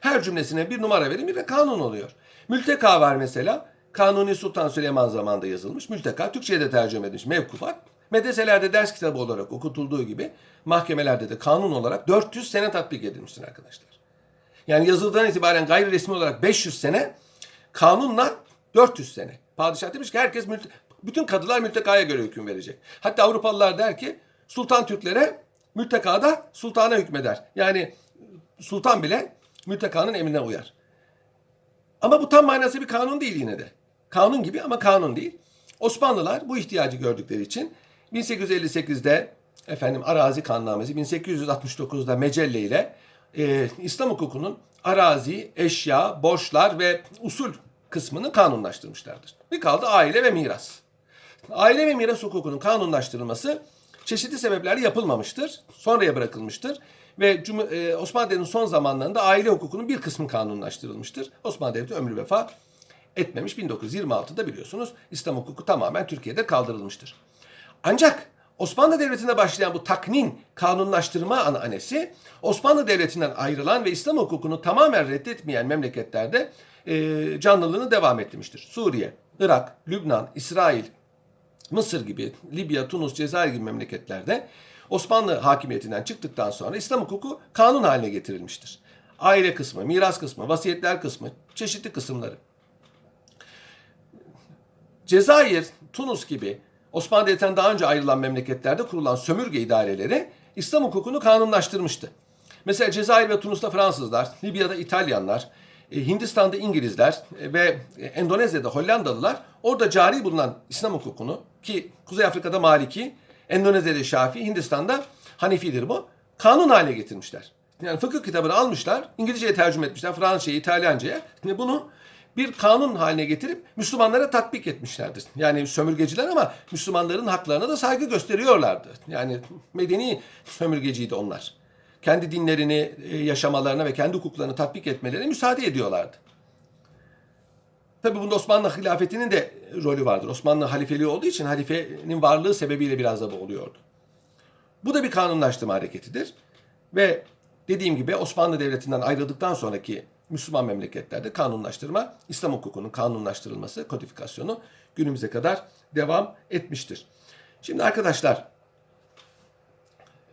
Her cümlesine bir numara verin bir de kanun oluyor. Mülteka var mesela. Kanuni Sultan Süleyman zamanında yazılmış. Mülteka Türkçe'ye de tercüme edilmiş mevkufat. Medreselerde ders kitabı olarak okutulduğu gibi mahkemelerde de kanun olarak 400 sene tatbik edilmiştir arkadaşlar. Yani yazıldığı itibaren gayri resmi olarak 500 sene, kanunla 400 sene. Padişah demiş ki herkes mülte, bütün kadılar mültekaya göre hüküm verecek. Hatta Avrupalılar der ki sultan Türklere mültekada sultana hükmeder. Yani sultan bile mültekanın emrine uyar. Ama bu tam manası bir kanun değil yine de. Kanun gibi ama kanun değil. Osmanlılar bu ihtiyacı gördükleri için 1858'de efendim arazi kanunamesi 1869'da Mecelle ile e, İslam hukukunun arazi, eşya, borçlar ve usul kısmını kanunlaştırmışlardır. Bir kaldı aile ve miras. aile ve miras hukukunun kanunlaştırılması çeşitli sebeplerle yapılmamıştır. Sonraya bırakılmıştır. Ve Cum- e, Osmanlı Devleti'nin son zamanlarında aile hukukunun bir kısmı kanunlaştırılmıştır. Osmanlı Devleti ömrü vefa etmemiş. 1926'da biliyorsunuz İslam hukuku tamamen Türkiye'de kaldırılmıştır. Ancak Osmanlı Devleti'nde başlayan bu taknin kanunlaştırma ananesi Osmanlı Devleti'nden ayrılan ve İslam hukukunu tamamen reddetmeyen memleketlerde e, canlılığını devam ettirmiştir. Suriye, Irak, Lübnan, İsrail, Mısır gibi, Libya, Tunus, Cezayir gibi memleketlerde Osmanlı hakimiyetinden çıktıktan sonra İslam hukuku kanun haline getirilmiştir. Aile kısmı, miras kısmı, vasiyetler kısmı, çeşitli kısımları. Cezayir, Tunus gibi Osmanlı Devleti'nden daha önce ayrılan memleketlerde kurulan sömürge idareleri İslam hukukunu kanunlaştırmıştı. Mesela Cezayir ve Tunus'ta Fransızlar, Libya'da İtalyanlar, e, Hindistan'da İngilizler e, ve e, Endonezya'da Hollandalılar orada cari bulunan İslam hukukunu ki Kuzey Afrika'da Maliki, Endonezya'da Şafii, Hindistan'da Hanefidir bu. Kanun haline getirmişler. Yani fıkıh kitabını almışlar, İngilizceye tercüme etmişler, Fransızcaya, İtalyanca'ya. Ve bunu bir kanun haline getirip Müslümanlara tatbik etmişlerdir. Yani sömürgeciler ama Müslümanların haklarına da saygı gösteriyorlardı. Yani medeni sömürgeciydi onlar. Kendi dinlerini e, yaşamalarına ve kendi hukuklarını tatbik etmelerine müsaade ediyorlardı. Tabi bunda Osmanlı hilafetinin de rolü vardır. Osmanlı halifeliği olduğu için halifenin varlığı sebebiyle biraz da bu oluyordu. Bu da bir kanunlaştırma hareketidir. Ve dediğim gibi Osmanlı Devleti'nden ayrıldıktan sonraki Müslüman memleketlerde kanunlaştırma, İslam hukukunun kanunlaştırılması, kodifikasyonu günümüze kadar devam etmiştir. Şimdi arkadaşlar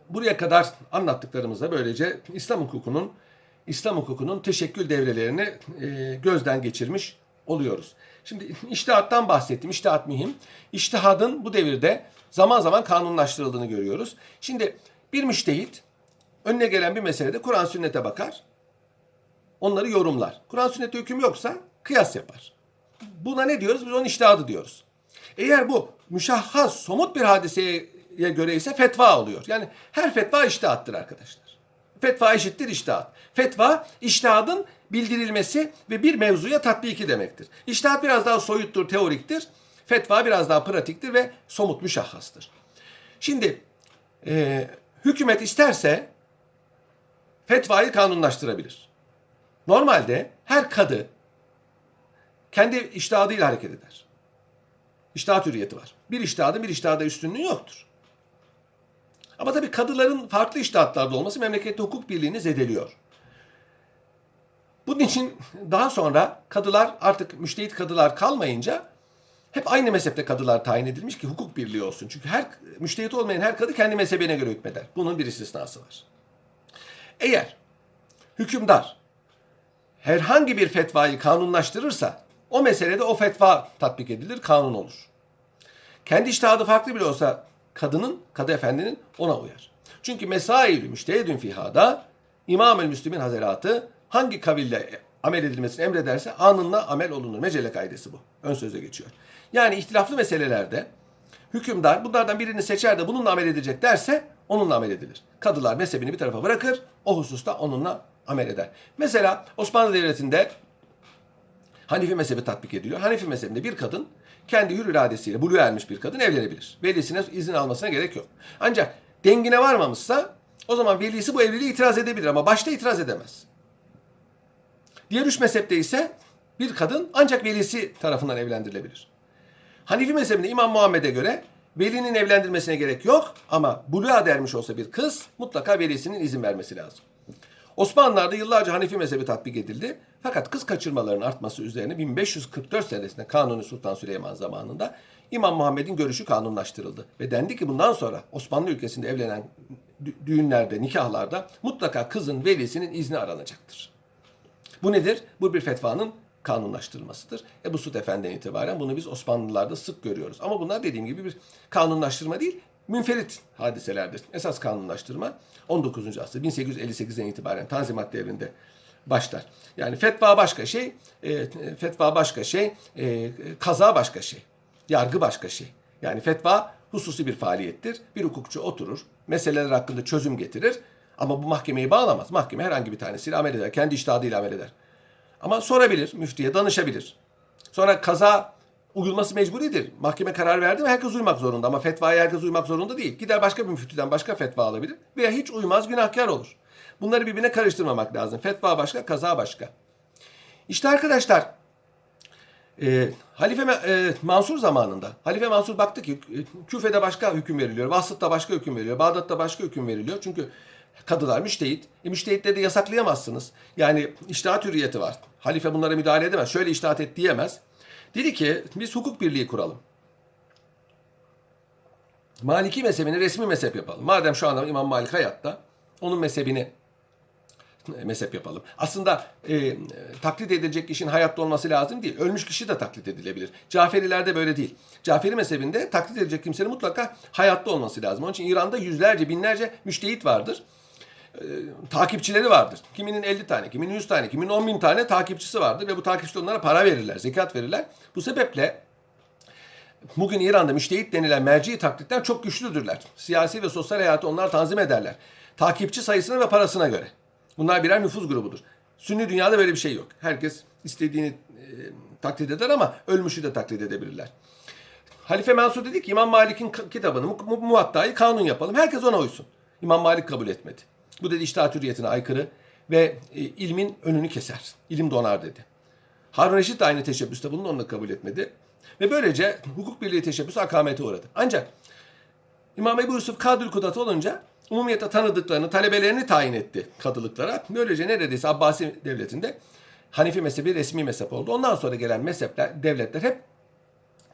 buraya kadar anlattıklarımızda böylece İslam hukukunun İslam hukukunun teşekkül devrelerini e, gözden geçirmiş oluyoruz. Şimdi iştihattan bahsettim. İştihat mühim. İştihadın bu devirde zaman zaman kanunlaştırıldığını görüyoruz. Şimdi bir müştehit önüne gelen bir meselede Kur'an sünnete bakar. Onları yorumlar. Kur'an sünnete hüküm yoksa kıyas yapar. Buna ne diyoruz? Biz onun iştihadı diyoruz. Eğer bu müşahhas, somut bir hadiseye göre ise fetva oluyor. Yani her fetva iştihattır arkadaşlar. Fetva eşittir iştihat. Fetva iştihadın bildirilmesi ve bir mevzuya tatbiki demektir. İştihat biraz daha soyuttur, teoriktir. Fetva biraz daha pratiktir ve somut müşahhastır. Şimdi e, hükümet isterse fetvayı kanunlaştırabilir. Normalde her kadı kendi iştihadıyla hareket eder. İştihat hürriyeti var. Bir iştihadın bir iştihada üstünlüğü yoktur. Ama tabii kadıların farklı iştihatlarda olması memlekette hukuk birliğini zedeliyor. Bunun için daha sonra kadılar artık müştehit kadılar kalmayınca hep aynı mezhepte kadılar tayin edilmiş ki hukuk birliği olsun. Çünkü her müştehit olmayan her kadı kendi mezhebine göre hükmeder. Bunun bir istisnası var. Eğer hükümdar herhangi bir fetvayı kanunlaştırırsa o meselede o fetva tatbik edilir, kanun olur. Kendi iştihadı farklı bile olsa kadının, kadı efendinin ona uyar. Çünkü mesailü müştehidün fihada İmam-ı Müslümin Hazeratı hangi kaville amel edilmesini emrederse anında amel olunur. Mecelle kaidesi bu. Ön sözde geçiyor. Yani ihtilaflı meselelerde hükümdar bunlardan birini seçer de bununla amel edecek derse onunla amel edilir. Kadılar mezhebini bir tarafa bırakır, o hususta onunla amel eder. Mesela Osmanlı Devleti'nde Hanifi mezhebi tatbik ediliyor. Hanifi mezhebinde bir kadın kendi hür iradesiyle buluğa ermiş bir kadın evlenebilir. Velisine izin almasına gerek yok. Ancak dengine varmamışsa o zaman velisi bu evliliğe itiraz edebilir ama başta itiraz edemez. Diğer üç mezhepte ise bir kadın ancak velisi tarafından evlendirilebilir. Hanifi mezhebinde İmam Muhammed'e göre velinin evlendirmesine gerek yok ama buluğa dermiş olsa bir kız mutlaka velisinin izin vermesi lazım. Osmanlılar'da yıllarca Hanefi mezhebi tatbik edildi. Fakat kız kaçırmaların artması üzerine 1544 senesinde Kanuni Sultan Süleyman zamanında İmam Muhammed'in görüşü kanunlaştırıldı. Ve dendi ki bundan sonra Osmanlı ülkesinde evlenen düğünlerde, nikahlarda mutlaka kızın velisinin izni aranacaktır. Bu nedir? Bu bir fetvanın kanunlaştırılmasıdır. Ebu Sud Efendi'den itibaren bunu biz Osmanlılarda sık görüyoruz. Ama bunlar dediğim gibi bir kanunlaştırma değil, münferit hadiselerdir. Esas kanunlaştırma 19. asır 1858'den itibaren Tanzimat devrinde başlar. Yani fetva başka şey, e, fetva başka şey, e, kaza başka şey, yargı başka şey. Yani fetva hususi bir faaliyettir. Bir hukukçu oturur, meseleler hakkında çözüm getirir ama bu mahkemeyi bağlamaz. Mahkeme herhangi bir tanesiyle amel eder, kendi iştihadıyla amel eder. Ama sorabilir, müftiye danışabilir. Sonra kaza uyulması mecburidir. Mahkeme karar verdi mi herkes uymak zorunda ama fetvaya herkes uymak zorunda değil. Gider başka bir müftüden başka fetva alabilir veya hiç uymaz günahkar olur. Bunları birbirine karıştırmamak lazım. Fetva başka, kaza başka. İşte arkadaşlar e, Halife e, Mansur zamanında Halife Mansur baktı ki e, Küfe'de başka hüküm veriliyor, Vasıt'ta başka hüküm veriliyor, Bağdat'ta başka hüküm veriliyor. Çünkü kadılar müştehit. E, müştehitleri de yasaklayamazsınız. Yani iştihat hürriyeti var. Halife bunlara müdahale edemez. Şöyle iştihat et diyemez. Dedi ki biz hukuk birliği kuralım. Maliki mezhebini resmi mezhep yapalım. Madem şu anda İmam Malik hayatta onun mezhebini mezhep yapalım. Aslında e, taklit edilecek kişinin hayatta olması lazım değil. Ölmüş kişi de taklit edilebilir. Caferilerde böyle değil. Caferi mezhebinde taklit edilecek kimsenin mutlaka hayatta olması lazım. Onun için İran'da yüzlerce, binlerce müştehit vardır. E, takipçileri vardır. Kiminin 50 tane, kiminin 100 tane, kiminin 10 bin tane takipçisi vardır. Ve bu takipçi onlara para verirler, zekat verirler. Bu sebeple bugün İran'da müştehit denilen merci taklitten çok güçlüdürler. Siyasi ve sosyal hayatı onlar tanzim ederler. Takipçi sayısına ve parasına göre. Bunlar birer nüfuz grubudur. Sünni dünyada böyle bir şey yok. Herkes istediğini e, taklit eder ama ölmüşü de taklit edebilirler. Halife Mansur dedi ki İmam Malik'in kitabını, mu, mu, muvattayı kanun yapalım. Herkes ona uysun. İmam Malik kabul etmedi. Bu dedi iştahat hürriyetine aykırı ve e, ilmin önünü keser. İlim donar dedi. Harun Reşit de aynı teşebbüste bulundu, onu da kabul etmedi. Ve böylece hukuk birliği teşebbüsü akamete uğradı. Ancak İmam Ebu Yusuf Kadül Kudat olunca umumiyete tanıdıklarını, talebelerini tayin etti kadılıklara. Böylece neredeyse Abbasi devletinde Hanifi mezhebi resmi mezhep oldu. Ondan sonra gelen mezhepler, devletler hep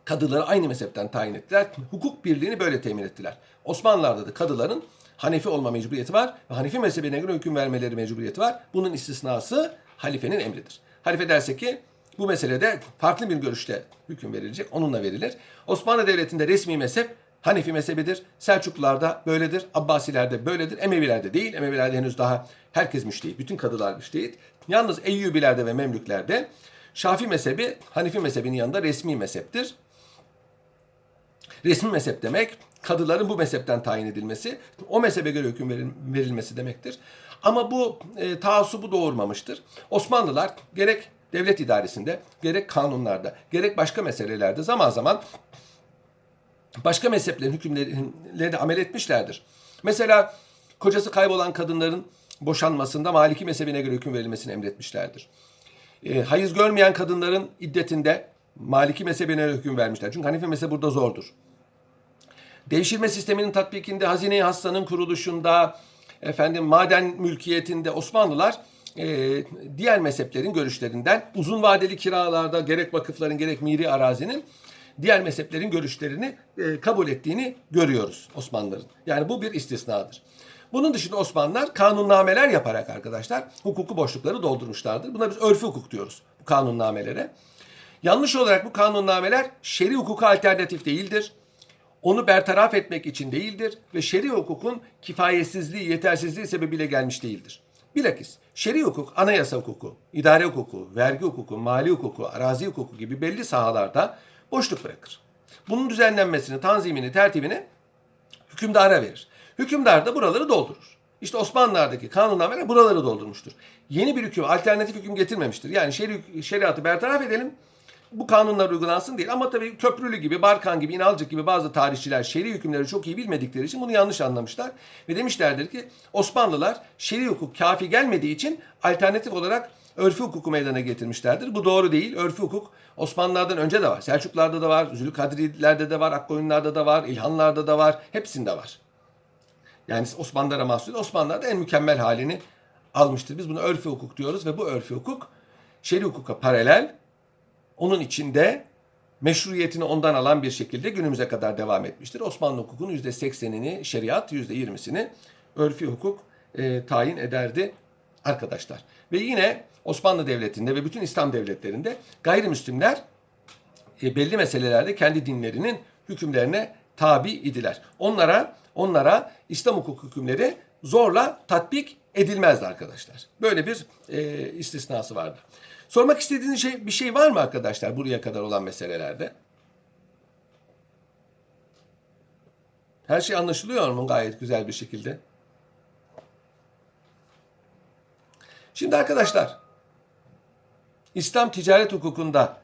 kadıları aynı mezhepten tayin ettiler. Hukuk birliğini böyle temin ettiler. Osmanlılar'da da kadıların Hanefi olma mecburiyeti var ve Hanefi mezhebine göre hüküm vermeleri mecburiyeti var. Bunun istisnası halifenin emridir. Halife derse ki bu meselede farklı bir görüşte hüküm verilecek. Onunla verilir. Osmanlı Devleti'nde resmi mezhep Hanefi mezhebidir. Selçuklularda böyledir. Abbasilerde böyledir. Emevilerde değil. Emevilerde henüz daha herkes müştehit. Bütün kadılar müştehit. Yalnız Eyyubilerde ve Memlüklerde Şafi mezhebi Hanefi mezhebinin yanında resmi mezheptir. Resmi mezhep demek kadıların bu mezhepten tayin edilmesi, o mezhebe göre hüküm verilmesi demektir. Ama bu e, taassubu doğurmamıştır. Osmanlılar gerek devlet idaresinde, gerek kanunlarda, gerek başka meselelerde zaman zaman başka mezheplerin hükümlerine amel etmişlerdir. Mesela kocası kaybolan kadınların boşanmasında Maliki mezhebine göre hüküm verilmesini emretmişlerdir. E, hayız görmeyen kadınların iddetinde Maliki mezhebine hüküm vermişler. Çünkü Hanife mezhebi burada zordur. Devşirme sisteminin tatbikinde, hazine hastanın kuruluşunda, efendim maden mülkiyetinde Osmanlılar e, diğer mezheplerin görüşlerinden uzun vadeli kiralarda gerek vakıfların gerek miri arazinin diğer mezheplerin görüşlerini e, kabul ettiğini görüyoruz Osmanlıların. Yani bu bir istisnadır. Bunun dışında Osmanlılar kanunnameler yaparak arkadaşlar hukuku boşlukları doldurmuşlardır. Buna biz örfü hukuk diyoruz kanunnamelere. Yanlış olarak bu kanunnameler şer'i hukuka alternatif değildir. Onu bertaraf etmek için değildir ve şer'i hukukun kifayetsizliği, yetersizliği sebebiyle gelmiş değildir. Bilakis şer'i hukuk, anayasa hukuku, idare hukuku, vergi hukuku, mali hukuku, arazi hukuku gibi belli sahalarda boşluk bırakır. Bunun düzenlenmesini, tanzimini, tertibini hükümdara verir. Hükümdar da buraları doldurur. İşte Osmanlılar'daki kanunnameler buraları doldurmuştur. Yeni bir hüküm, alternatif hüküm getirmemiştir. Yani şeri, şeriatı bertaraf edelim, bu kanunlar uygulansın değil. Ama tabii Köprülü gibi, Barkan gibi, İnalcık gibi bazı tarihçiler şer'i hükümleri çok iyi bilmedikleri için bunu yanlış anlamışlar. Ve demişlerdir ki Osmanlılar şer'i hukuk kafi gelmediği için alternatif olarak örfü hukuku meydana getirmişlerdir. Bu doğru değil. Örfü hukuk Osmanlılardan önce de var. Selçuklarda da var, Zülkadrilerde de var, Akkoyunlarda da var, İlhanlarda da var. Hepsinde var. Yani Osmanlılara mahsul. Osmanlılar da en mükemmel halini almıştır. Biz buna örfü hukuk diyoruz ve bu örfü hukuk şer'i hukuka paralel onun içinde meşruiyetini ondan alan bir şekilde günümüze kadar devam etmiştir. Osmanlı hukukunun %80'ini şeriat, %20'sini örfi hukuk e, tayin ederdi arkadaşlar. Ve yine Osmanlı Devleti'nde ve bütün İslam devletlerinde gayrimüslimler e, belli meselelerde kendi dinlerinin hükümlerine tabi idiler. Onlara onlara İslam hukuk hükümleri zorla tatbik edilmezdi arkadaşlar. Böyle bir e, istisnası vardı. Sormak istediğiniz şey bir şey var mı arkadaşlar buraya kadar olan meselelerde? Her şey anlaşılıyor mu gayet güzel bir şekilde? Şimdi arkadaşlar İslam ticaret hukukunda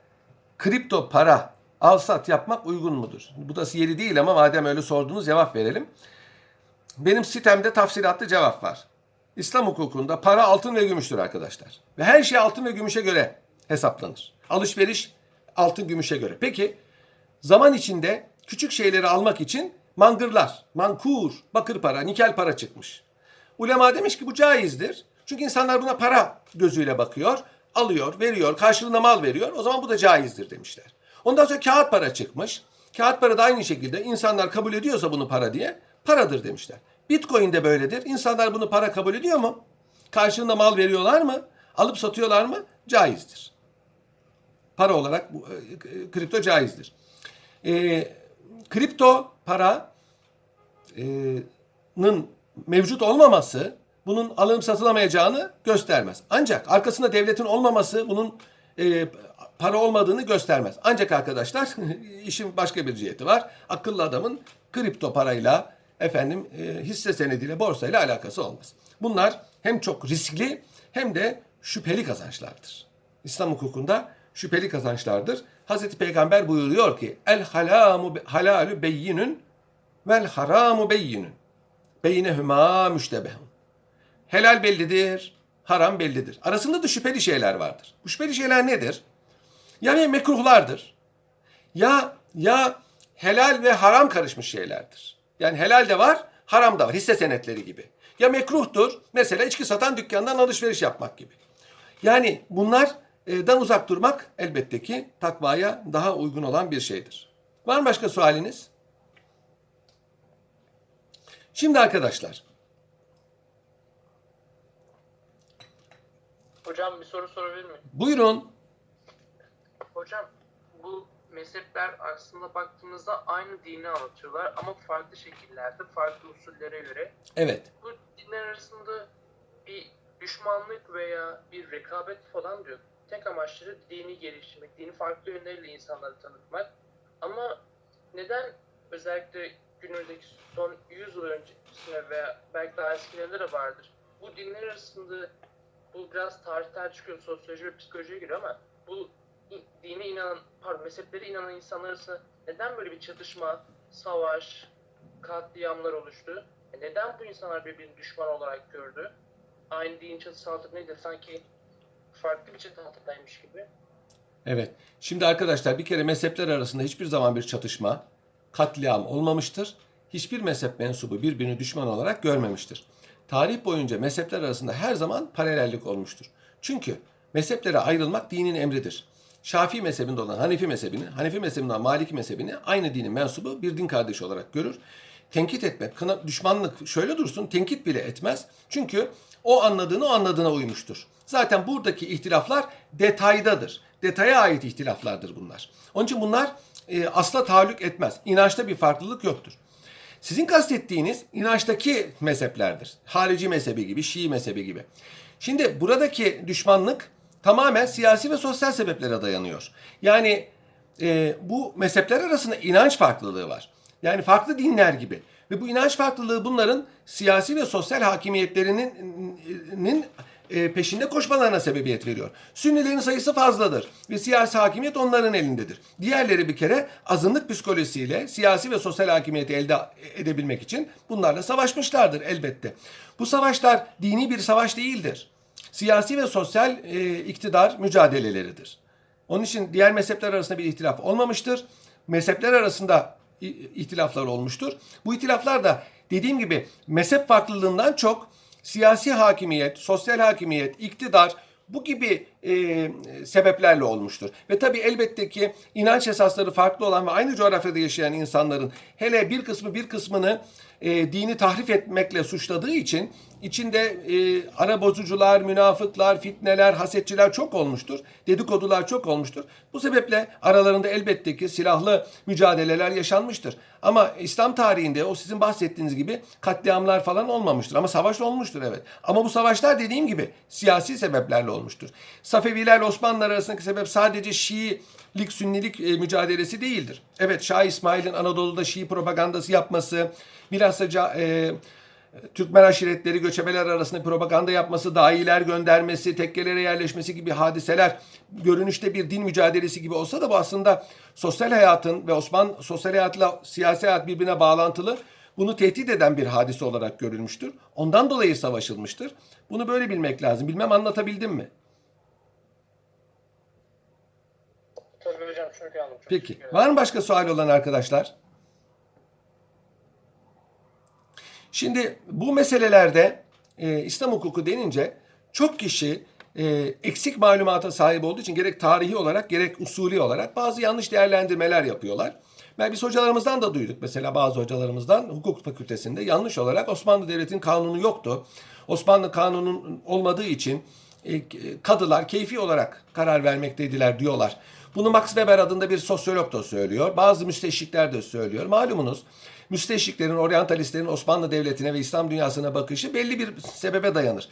kripto para al sat yapmak uygun mudur? Bu da yeri değil ama madem öyle sordunuz cevap verelim. Benim sitemde tafsilatlı cevap var. İslam hukukunda para altın ve gümüştür arkadaşlar. Ve her şey altın ve gümüşe göre hesaplanır. Alışveriş altın gümüşe göre. Peki zaman içinde küçük şeyleri almak için mangırlar, mankur, bakır para, nikel para çıkmış. Ulema demiş ki bu caizdir. Çünkü insanlar buna para gözüyle bakıyor, alıyor, veriyor, karşılığında mal veriyor. O zaman bu da caizdir demişler. Ondan sonra kağıt para çıkmış. Kağıt para da aynı şekilde insanlar kabul ediyorsa bunu para diye paradır demişler. Bitcoin de böyledir. İnsanlar bunu para kabul ediyor mu? Karşılığında mal veriyorlar mı? Alıp satıyorlar mı? Caizdir. Para olarak bu, e, kripto caizdir. E, kripto paranın mevcut olmaması bunun alım satılamayacağını göstermez. Ancak arkasında devletin olmaması bunun e, para olmadığını göstermez. Ancak arkadaşlar işin başka bir ciheti var. Akıllı adamın kripto parayla efendim e, hisse senediyle borsayla alakası olmaz. Bunlar hem çok riskli hem de şüpheli kazançlardır. İslam hukukunda şüpheli kazançlardır. Hazreti Peygamber buyuruyor ki el halamu halalu beyyinun vel haramu beyyinun. Beynehuma müştebehun. Helal bellidir, haram bellidir. Arasında da şüpheli şeyler vardır. Bu şüpheli şeyler nedir? Yani mekruhlardır. Ya ya helal ve haram karışmış şeylerdir. Yani helal de var, haram da var. Hisse senetleri gibi. Ya mekruhtur. Mesela içki satan dükkandan alışveriş yapmak gibi. Yani bunlardan uzak durmak elbette ki takvaya daha uygun olan bir şeydir. Var mı başka sualiniz? Şimdi arkadaşlar. Hocam bir soru sorabilir miyim? Buyurun. Hocam bu mezhepler aslında baktığımızda aynı dini anlatıyorlar ama farklı şekillerde, farklı usullere göre. Evet. Bu dinler arasında bir düşmanlık veya bir rekabet falan diyor. Tek amaçları dini geliştirmek, dini farklı yönleriyle insanları tanıtmak. Ama neden özellikle günümüzdeki son 100 yıl öncesine veya belki daha eskilerinde de vardır. Bu dinler arasında bu biraz tarihten çıkıyor, sosyoloji ve psikolojiye giriyor ama bu dine inanan, pardon mezheplere inanan insanlar arasında neden böyle bir çatışma, savaş, katliamlar oluştu? E neden bu insanlar birbirini düşman olarak gördü? Aynı din çatısı altında nedir? Sanki farklı bir çatı altındaymış gibi. Evet. Şimdi arkadaşlar bir kere mezhepler arasında hiçbir zaman bir çatışma, katliam olmamıştır. Hiçbir mezhep mensubu birbirini düşman olarak görmemiştir. Tarih boyunca mezhepler arasında her zaman paralellik olmuştur. Çünkü mezheplere ayrılmak dinin emridir. Şafii mezhebinde olan Hanefi mezhebini, Hanefi mezhebinde Maliki mezhebini aynı dinin mensubu bir din kardeşi olarak görür. Tenkit etmek, kına, düşmanlık şöyle dursun tenkit bile etmez. Çünkü o anladığını o anladığına uymuştur. Zaten buradaki ihtilaflar detaydadır. Detaya ait ihtilaflardır bunlar. Onun için bunlar e, asla tahallük etmez. İnançta bir farklılık yoktur. Sizin kastettiğiniz inançtaki mezheplerdir. Harici mezhebi gibi, Şii mezhebi gibi. Şimdi buradaki düşmanlık tamamen siyasi ve sosyal sebeplere dayanıyor. Yani e, bu mezhepler arasında inanç farklılığı var. Yani farklı dinler gibi. Ve bu inanç farklılığı bunların siyasi ve sosyal hakimiyetlerinin e, peşinde koşmalarına sebebiyet veriyor. Sünnilerin sayısı fazladır ve siyasi hakimiyet onların elindedir. Diğerleri bir kere azınlık psikolojisiyle siyasi ve sosyal hakimiyeti elde edebilmek için bunlarla savaşmışlardır elbette. Bu savaşlar dini bir savaş değildir. Siyasi ve sosyal e, iktidar mücadeleleridir. Onun için diğer mezhepler arasında bir ihtilaf olmamıştır. Mezhepler arasında ihtilaflar olmuştur. Bu ihtilaflar da dediğim gibi mezhep farklılığından çok siyasi hakimiyet, sosyal hakimiyet, iktidar bu gibi e, sebeplerle olmuştur. Ve tabii elbette ki inanç esasları farklı olan ve aynı coğrafyada yaşayan insanların hele bir kısmı bir kısmını e, dini tahrif etmekle suçladığı için içinde e, ara bozucular, münafıklar, fitneler, hasetçiler çok olmuştur. Dedikodular çok olmuştur. Bu sebeple aralarında elbette ki silahlı mücadeleler yaşanmıştır. Ama İslam tarihinde o sizin bahsettiğiniz gibi katliamlar falan olmamıştır. Ama savaş olmuştur evet. Ama bu savaşlar dediğim gibi siyasi sebeplerle olmuştur. Safeviler Osmanlılar arasındaki sebep sadece Şiilik, Sünnilik e, mücadelesi değildir. Evet Şah İsmail'in Anadolu'da Şii propagandası yapması, bilhassa e, Türkmen aşiretleri göçebeler arasında propaganda yapması, dahiler göndermesi, tekkelere yerleşmesi gibi hadiseler görünüşte bir din mücadelesi gibi olsa da bu aslında sosyal hayatın ve Osmanlı sosyal hayatla siyasi hayat birbirine bağlantılı bunu tehdit eden bir hadise olarak görülmüştür. Ondan dolayı savaşılmıştır. Bunu böyle bilmek lazım. Bilmem anlatabildim mi? Çok anladım. Çok Peki. Var mı başka sual olan arkadaşlar? Şimdi bu meselelerde e, İslam hukuku denince çok kişi e, eksik malumata sahip olduğu için gerek tarihi olarak gerek usulü olarak bazı yanlış değerlendirmeler yapıyorlar. Ben biz hocalarımızdan da duyduk mesela bazı hocalarımızdan hukuk fakültesinde yanlış olarak Osmanlı Devleti'nin kanunu yoktu. Osmanlı kanunun olmadığı için e, kadılar keyfi olarak karar vermekteydiler diyorlar. Bunu Max Weber adında bir sosyolog da söylüyor. Bazı müsteşrikler de söylüyor. Malumunuz müsteşriklerin, oryantalistlerin Osmanlı Devleti'ne ve İslam dünyasına bakışı belli bir sebebe dayanır.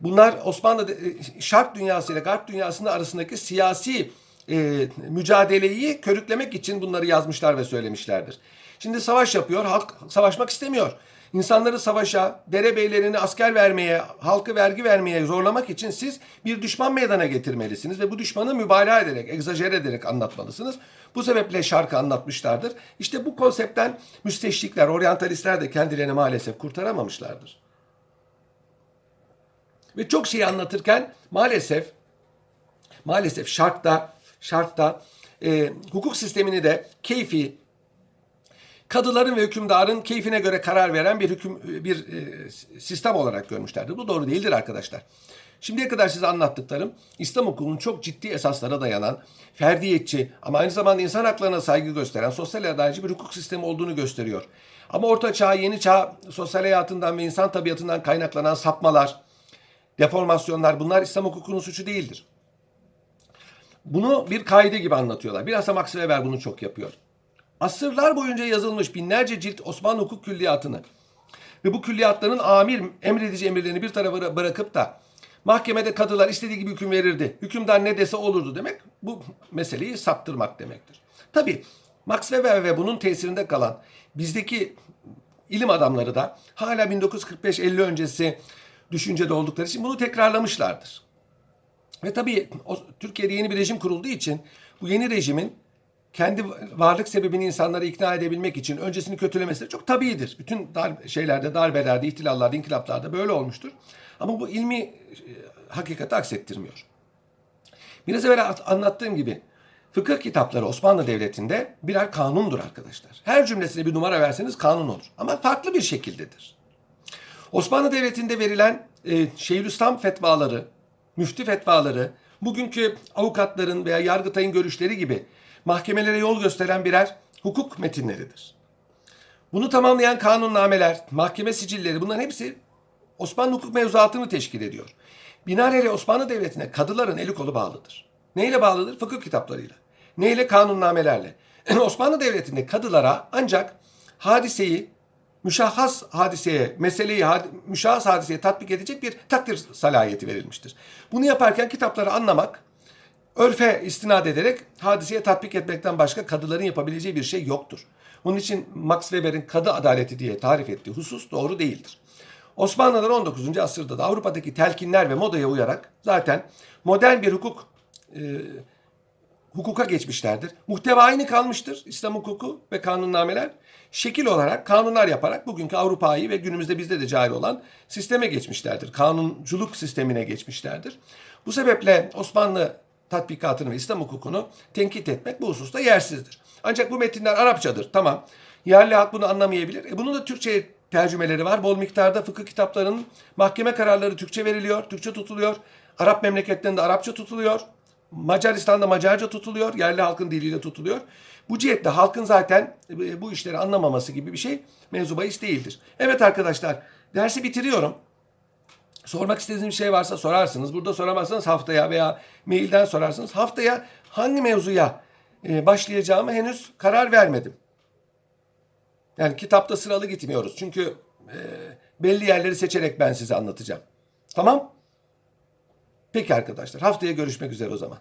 Bunlar Osmanlı de- Şark dünyası ile Garp dünyasının arasındaki siyasi e, mücadeleyi körüklemek için bunları yazmışlar ve söylemişlerdir. Şimdi savaş yapıyor, halk savaşmak istemiyor. İnsanları savaşa, derebeylerini asker vermeye, halkı vergi vermeye zorlamak için siz bir düşman meydana getirmelisiniz ve bu düşmanı mübalağa ederek, egzajer ederek anlatmalısınız. Bu sebeple şarkı anlatmışlardır. İşte bu konseptten müsteşrikler, oryantalistler de kendilerini maalesef kurtaramamışlardır. Ve çok şeyi anlatırken maalesef maalesef şarkta şarkta e, hukuk sistemini de keyfi kadıların ve hükümdarın keyfine göre karar veren bir hüküm bir e, sistem olarak görmüşlerdir. Bu doğru değildir arkadaşlar. Şimdiye kadar size anlattıklarım İslam hukukunun çok ciddi esaslara dayanan, ferdiyetçi ama aynı zamanda insan haklarına saygı gösteren sosyal adalci bir hukuk sistemi olduğunu gösteriyor. Ama orta çağ, yeni çağ sosyal hayatından ve insan tabiatından kaynaklanan sapmalar, deformasyonlar bunlar İslam hukukunun suçu değildir. Bunu bir kaide gibi anlatıyorlar. Bilhassa Max Weber bunu çok yapıyor. Asırlar boyunca yazılmış binlerce cilt Osmanlı hukuk külliyatını ve bu külliyatların amir, emredici emirlerini bir tarafa bırakıp da mahkemede kadılar istediği gibi hüküm verirdi. Hükümdar ne dese olurdu demek bu meseleyi saptırmak demektir. Tabi Max Weber ve bunun tesirinde kalan bizdeki ilim adamları da hala 1945-50 öncesi düşüncede oldukları için bunu tekrarlamışlardır. Ve tabii o, Türkiye'de yeni bir rejim kurulduğu için bu yeni rejimin kendi varlık sebebini insanları ikna edebilmek için öncesini kötülemesi çok tabiidir. Bütün dar, şeylerde, darbelerde, ihtilallarda, inkılaplarda böyle olmuştur. Ama bu ilmi e, hakikati aksettirmiyor. Biraz evvel anlattığım gibi fıkıh kitapları Osmanlı Devleti'nde birer kanundur arkadaşlar. Her cümlesine bir numara verseniz kanun olur. Ama farklı bir şekildedir. Osmanlı Devleti'nde verilen e, Şeyhülislam fetvaları, müftü fetvaları, bugünkü avukatların veya yargıtayın görüşleri gibi mahkemelere yol gösteren birer hukuk metinleridir. Bunu tamamlayan kanunnameler, mahkeme sicilleri bunların hepsi Osmanlı hukuk mevzuatını teşkil ediyor. Binaenaleyh Osmanlı Devleti'ne kadıların eli kolu bağlıdır. Neyle bağlıdır? Fıkıh kitaplarıyla. Neyle? Kanunnamelerle. Osmanlı Devleti'nde kadılara ancak hadiseyi müşahhas hadiseye, meseleyi müşahhas hadiseye tatbik edecek bir takdir salahiyeti verilmiştir. Bunu yaparken kitapları anlamak, örfe istinad ederek hadiseye tatbik etmekten başka kadıların yapabileceği bir şey yoktur. Onun için Max Weber'in kadı adaleti diye tarif ettiği husus doğru değildir. Osmanlılar 19. asırda da Avrupa'daki telkinler ve modaya uyarak zaten modern bir hukuk e, hukuka geçmişlerdir. Muhteva aynı kalmıştır İslam hukuku ve kanunnameler. Şekil olarak kanunlar yaparak bugünkü Avrupa'yı ve günümüzde bizde de cahil olan sisteme geçmişlerdir. Kanunculuk sistemine geçmişlerdir. Bu sebeple Osmanlı tatbikatını ve İslam hukukunu tenkit etmek bu hususta yersizdir. Ancak bu metinler Arapçadır. Tamam. Yerli halk bunu anlamayabilir. E bunun da Türkçe tercümeleri var. Bol miktarda fıkıh kitaplarının mahkeme kararları Türkçe veriliyor, Türkçe tutuluyor. Arap memleketlerinde Arapça tutuluyor. Macaristan'da Macarca tutuluyor. Yerli halkın diliyle tutuluyor. Bu cihetle halkın zaten e, bu işleri anlamaması gibi bir şey mevzu bahis değildir. Evet arkadaşlar dersi bitiriyorum. Sormak istediğiniz bir şey varsa sorarsınız. Burada soramazsanız haftaya veya mailden sorarsınız. Haftaya hangi mevzuya e, başlayacağımı henüz karar vermedim. Yani kitapta sıralı gitmiyoruz. Çünkü e, belli yerleri seçerek ben size anlatacağım. Tamam? Peki arkadaşlar haftaya görüşmek üzere o zaman.